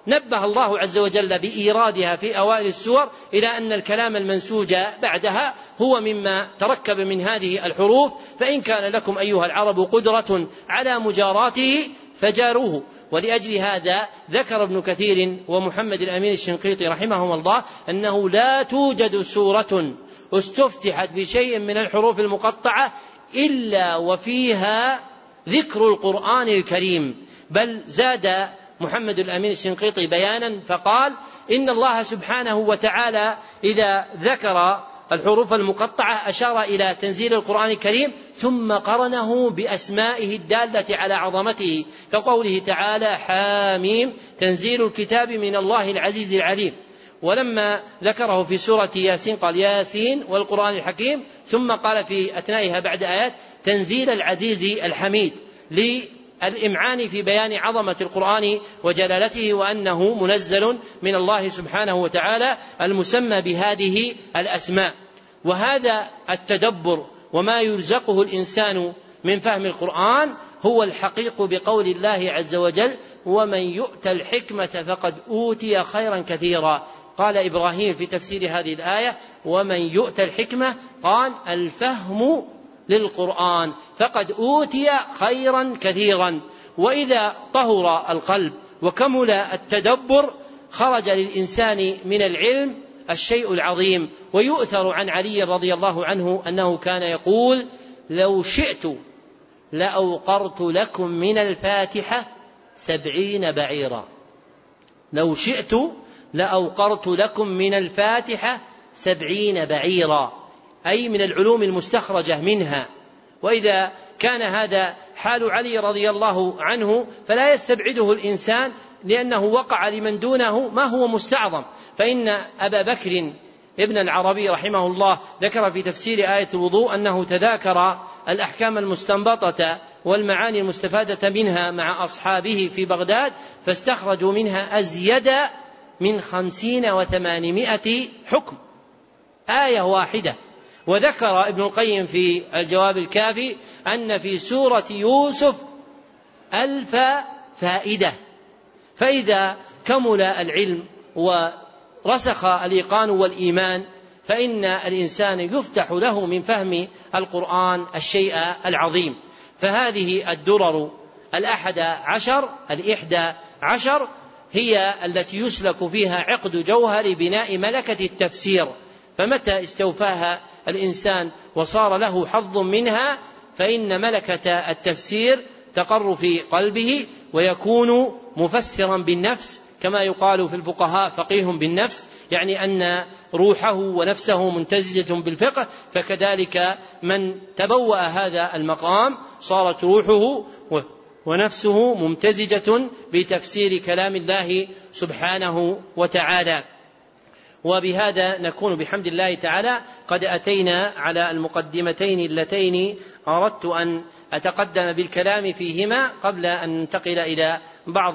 نبه الله عز وجل بإيرادها في أوائل السور إلى أن الكلام المنسوج بعدها هو مما تركب من هذه الحروف فإن كان لكم أيها العرب قدرة على مجاراته فجاروه. ولأجل هذا ذكر ابن كثير ومحمد الأمين الشنقيطي رحمهما الله أنه لا توجد سورة استفتحت بشيء من الحروف المقطعة إلا وفيها ذكر القرآن الكريم بل زاد محمد الأمين الشنقيطي بيانا فقال إن الله سبحانه وتعالى إذا ذكر الحروف المقطعة أشار إلى تنزيل القرآن الكريم ثم قرنه بأسمائه الدالة على عظمته كقوله تعالى حاميم تنزيل الكتاب من الله العزيز العليم. ولما ذكره في سورة ياسين قال ياسين والقرآن الحكيم ثم قال في أثنائها بعد آيات تنزيل العزيز الحميد الإمعان في بيان عظمة القرآن وجلالته وأنه منزل من الله سبحانه وتعالى المسمى بهذه الأسماء. وهذا التدبر وما يرزقه الإنسان من فهم القرآن هو الحقيق بقول الله عز وجل ومن يؤت الحكمة فقد أوتي خيرا كثيرا قال إبراهيم في تفسير هذه الآية ومن يؤت الحكمة قال الفهم للقرآن فقد أوتي خيرا كثيرا. وإذا طهر القلب وكمل التدبر خرج للإنسان من العلم الشيء العظيم. ويؤثر عن علي رضي الله عنه أنه كان يقول لو شئت لأوقرت لكم من الفاتحة سبعين بعيرا. لو شئت لأوقرت لكم من الفاتحة سبعين بعيرا. أي من العلوم المستخرجة منها. وإذا كان هذا حال علي رضي الله عنه فلا يستبعده الإنسان لأنه وقع لمن دونه ما هو مستعظم. فإن أبا بكر ابن العربي رحمه الله ذكر في تفسير آية الوضوء أنه تذاكر الأحكام المستنبطة والمعاني المستفادة منها مع أصحابه في بغداد فاستخرجوا منها أزيد من خمسين وثمانمائة حكم. آية واحدة. وذكر ابن القيم في الجواب الكافي أن في سورة يوسف ألف فائدة. فإذا كمل العلم ورسخ الإيقان والإيمان فإن الإنسان يفتح له من فهم القرآن الشيء العظيم. فهذه الدرر الأحد عشر الإحدى عشر هي التي يسلك فيها عقد جوهر بناء ملكة التفسير. فمتى استوفاها الإنسان وصار له حظ منها فإن ملكة التفسير تقر في قلبه ويكون مفسرا بالنفس كما يقال في الفقهاء فقيه بالنفس يعني أن روحه ونفسه منتزجة بالفقه فكذلك من تبوأ هذا المقام صارت روحه ونفسه ممتزجة بتفسير كلام الله سبحانه وتعالى. وبهذا نكون بحمد الله تعالى. قد أتينا على المقدمتين اللتين أردت أن أتقدم بالكلام فيهما قبل أن ننتقل إلى بعض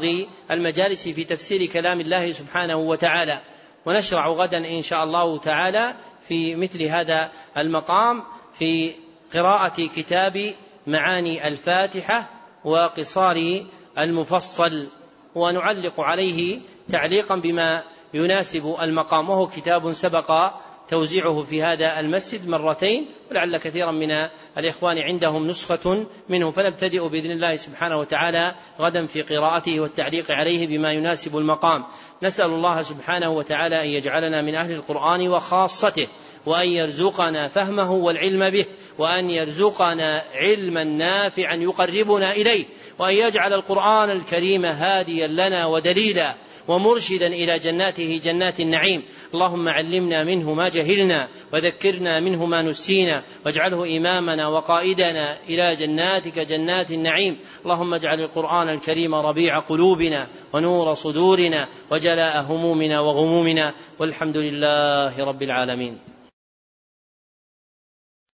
المجالس في تفسير كلام الله سبحانه وتعالى. ونشرع غدا إن شاء الله تعالى في مثل هذا المقام في قراءة كتاب معاني الفاتحة وقصار المفصل. ونعلق عليه تعليقا بما يناسب المقام وهو كتاب سبق توزيعه في هذا المسجد مرتين ولعل كثيرا من الإخوان عندهم نسخة منه فنبتدئ بإذن الله سبحانه وتعالى غدا في قراءته والتعليق عليه بما يناسب المقام. نسأل الله سبحانه وتعالى أن يجعلنا من أهل القرآن وخاصته وأن يرزقنا فهمه والعلم به وأن يرزقنا علما نافعا يقربنا إليه وأن يجعل القرآن الكريم هاديا لنا ودليلا. ومرشدا إلى جناته جنات النعيم. اللهم علمنا منه ما جهلنا وذكرنا منه ما نسينا واجعله إمامنا وقائدنا إلى جناتك جنات النعيم. اللهم اجعل القرآن الكريم ربيع قلوبنا ونور صدورنا وجلاء همومنا وغمومنا. والحمد لله رب العالمين.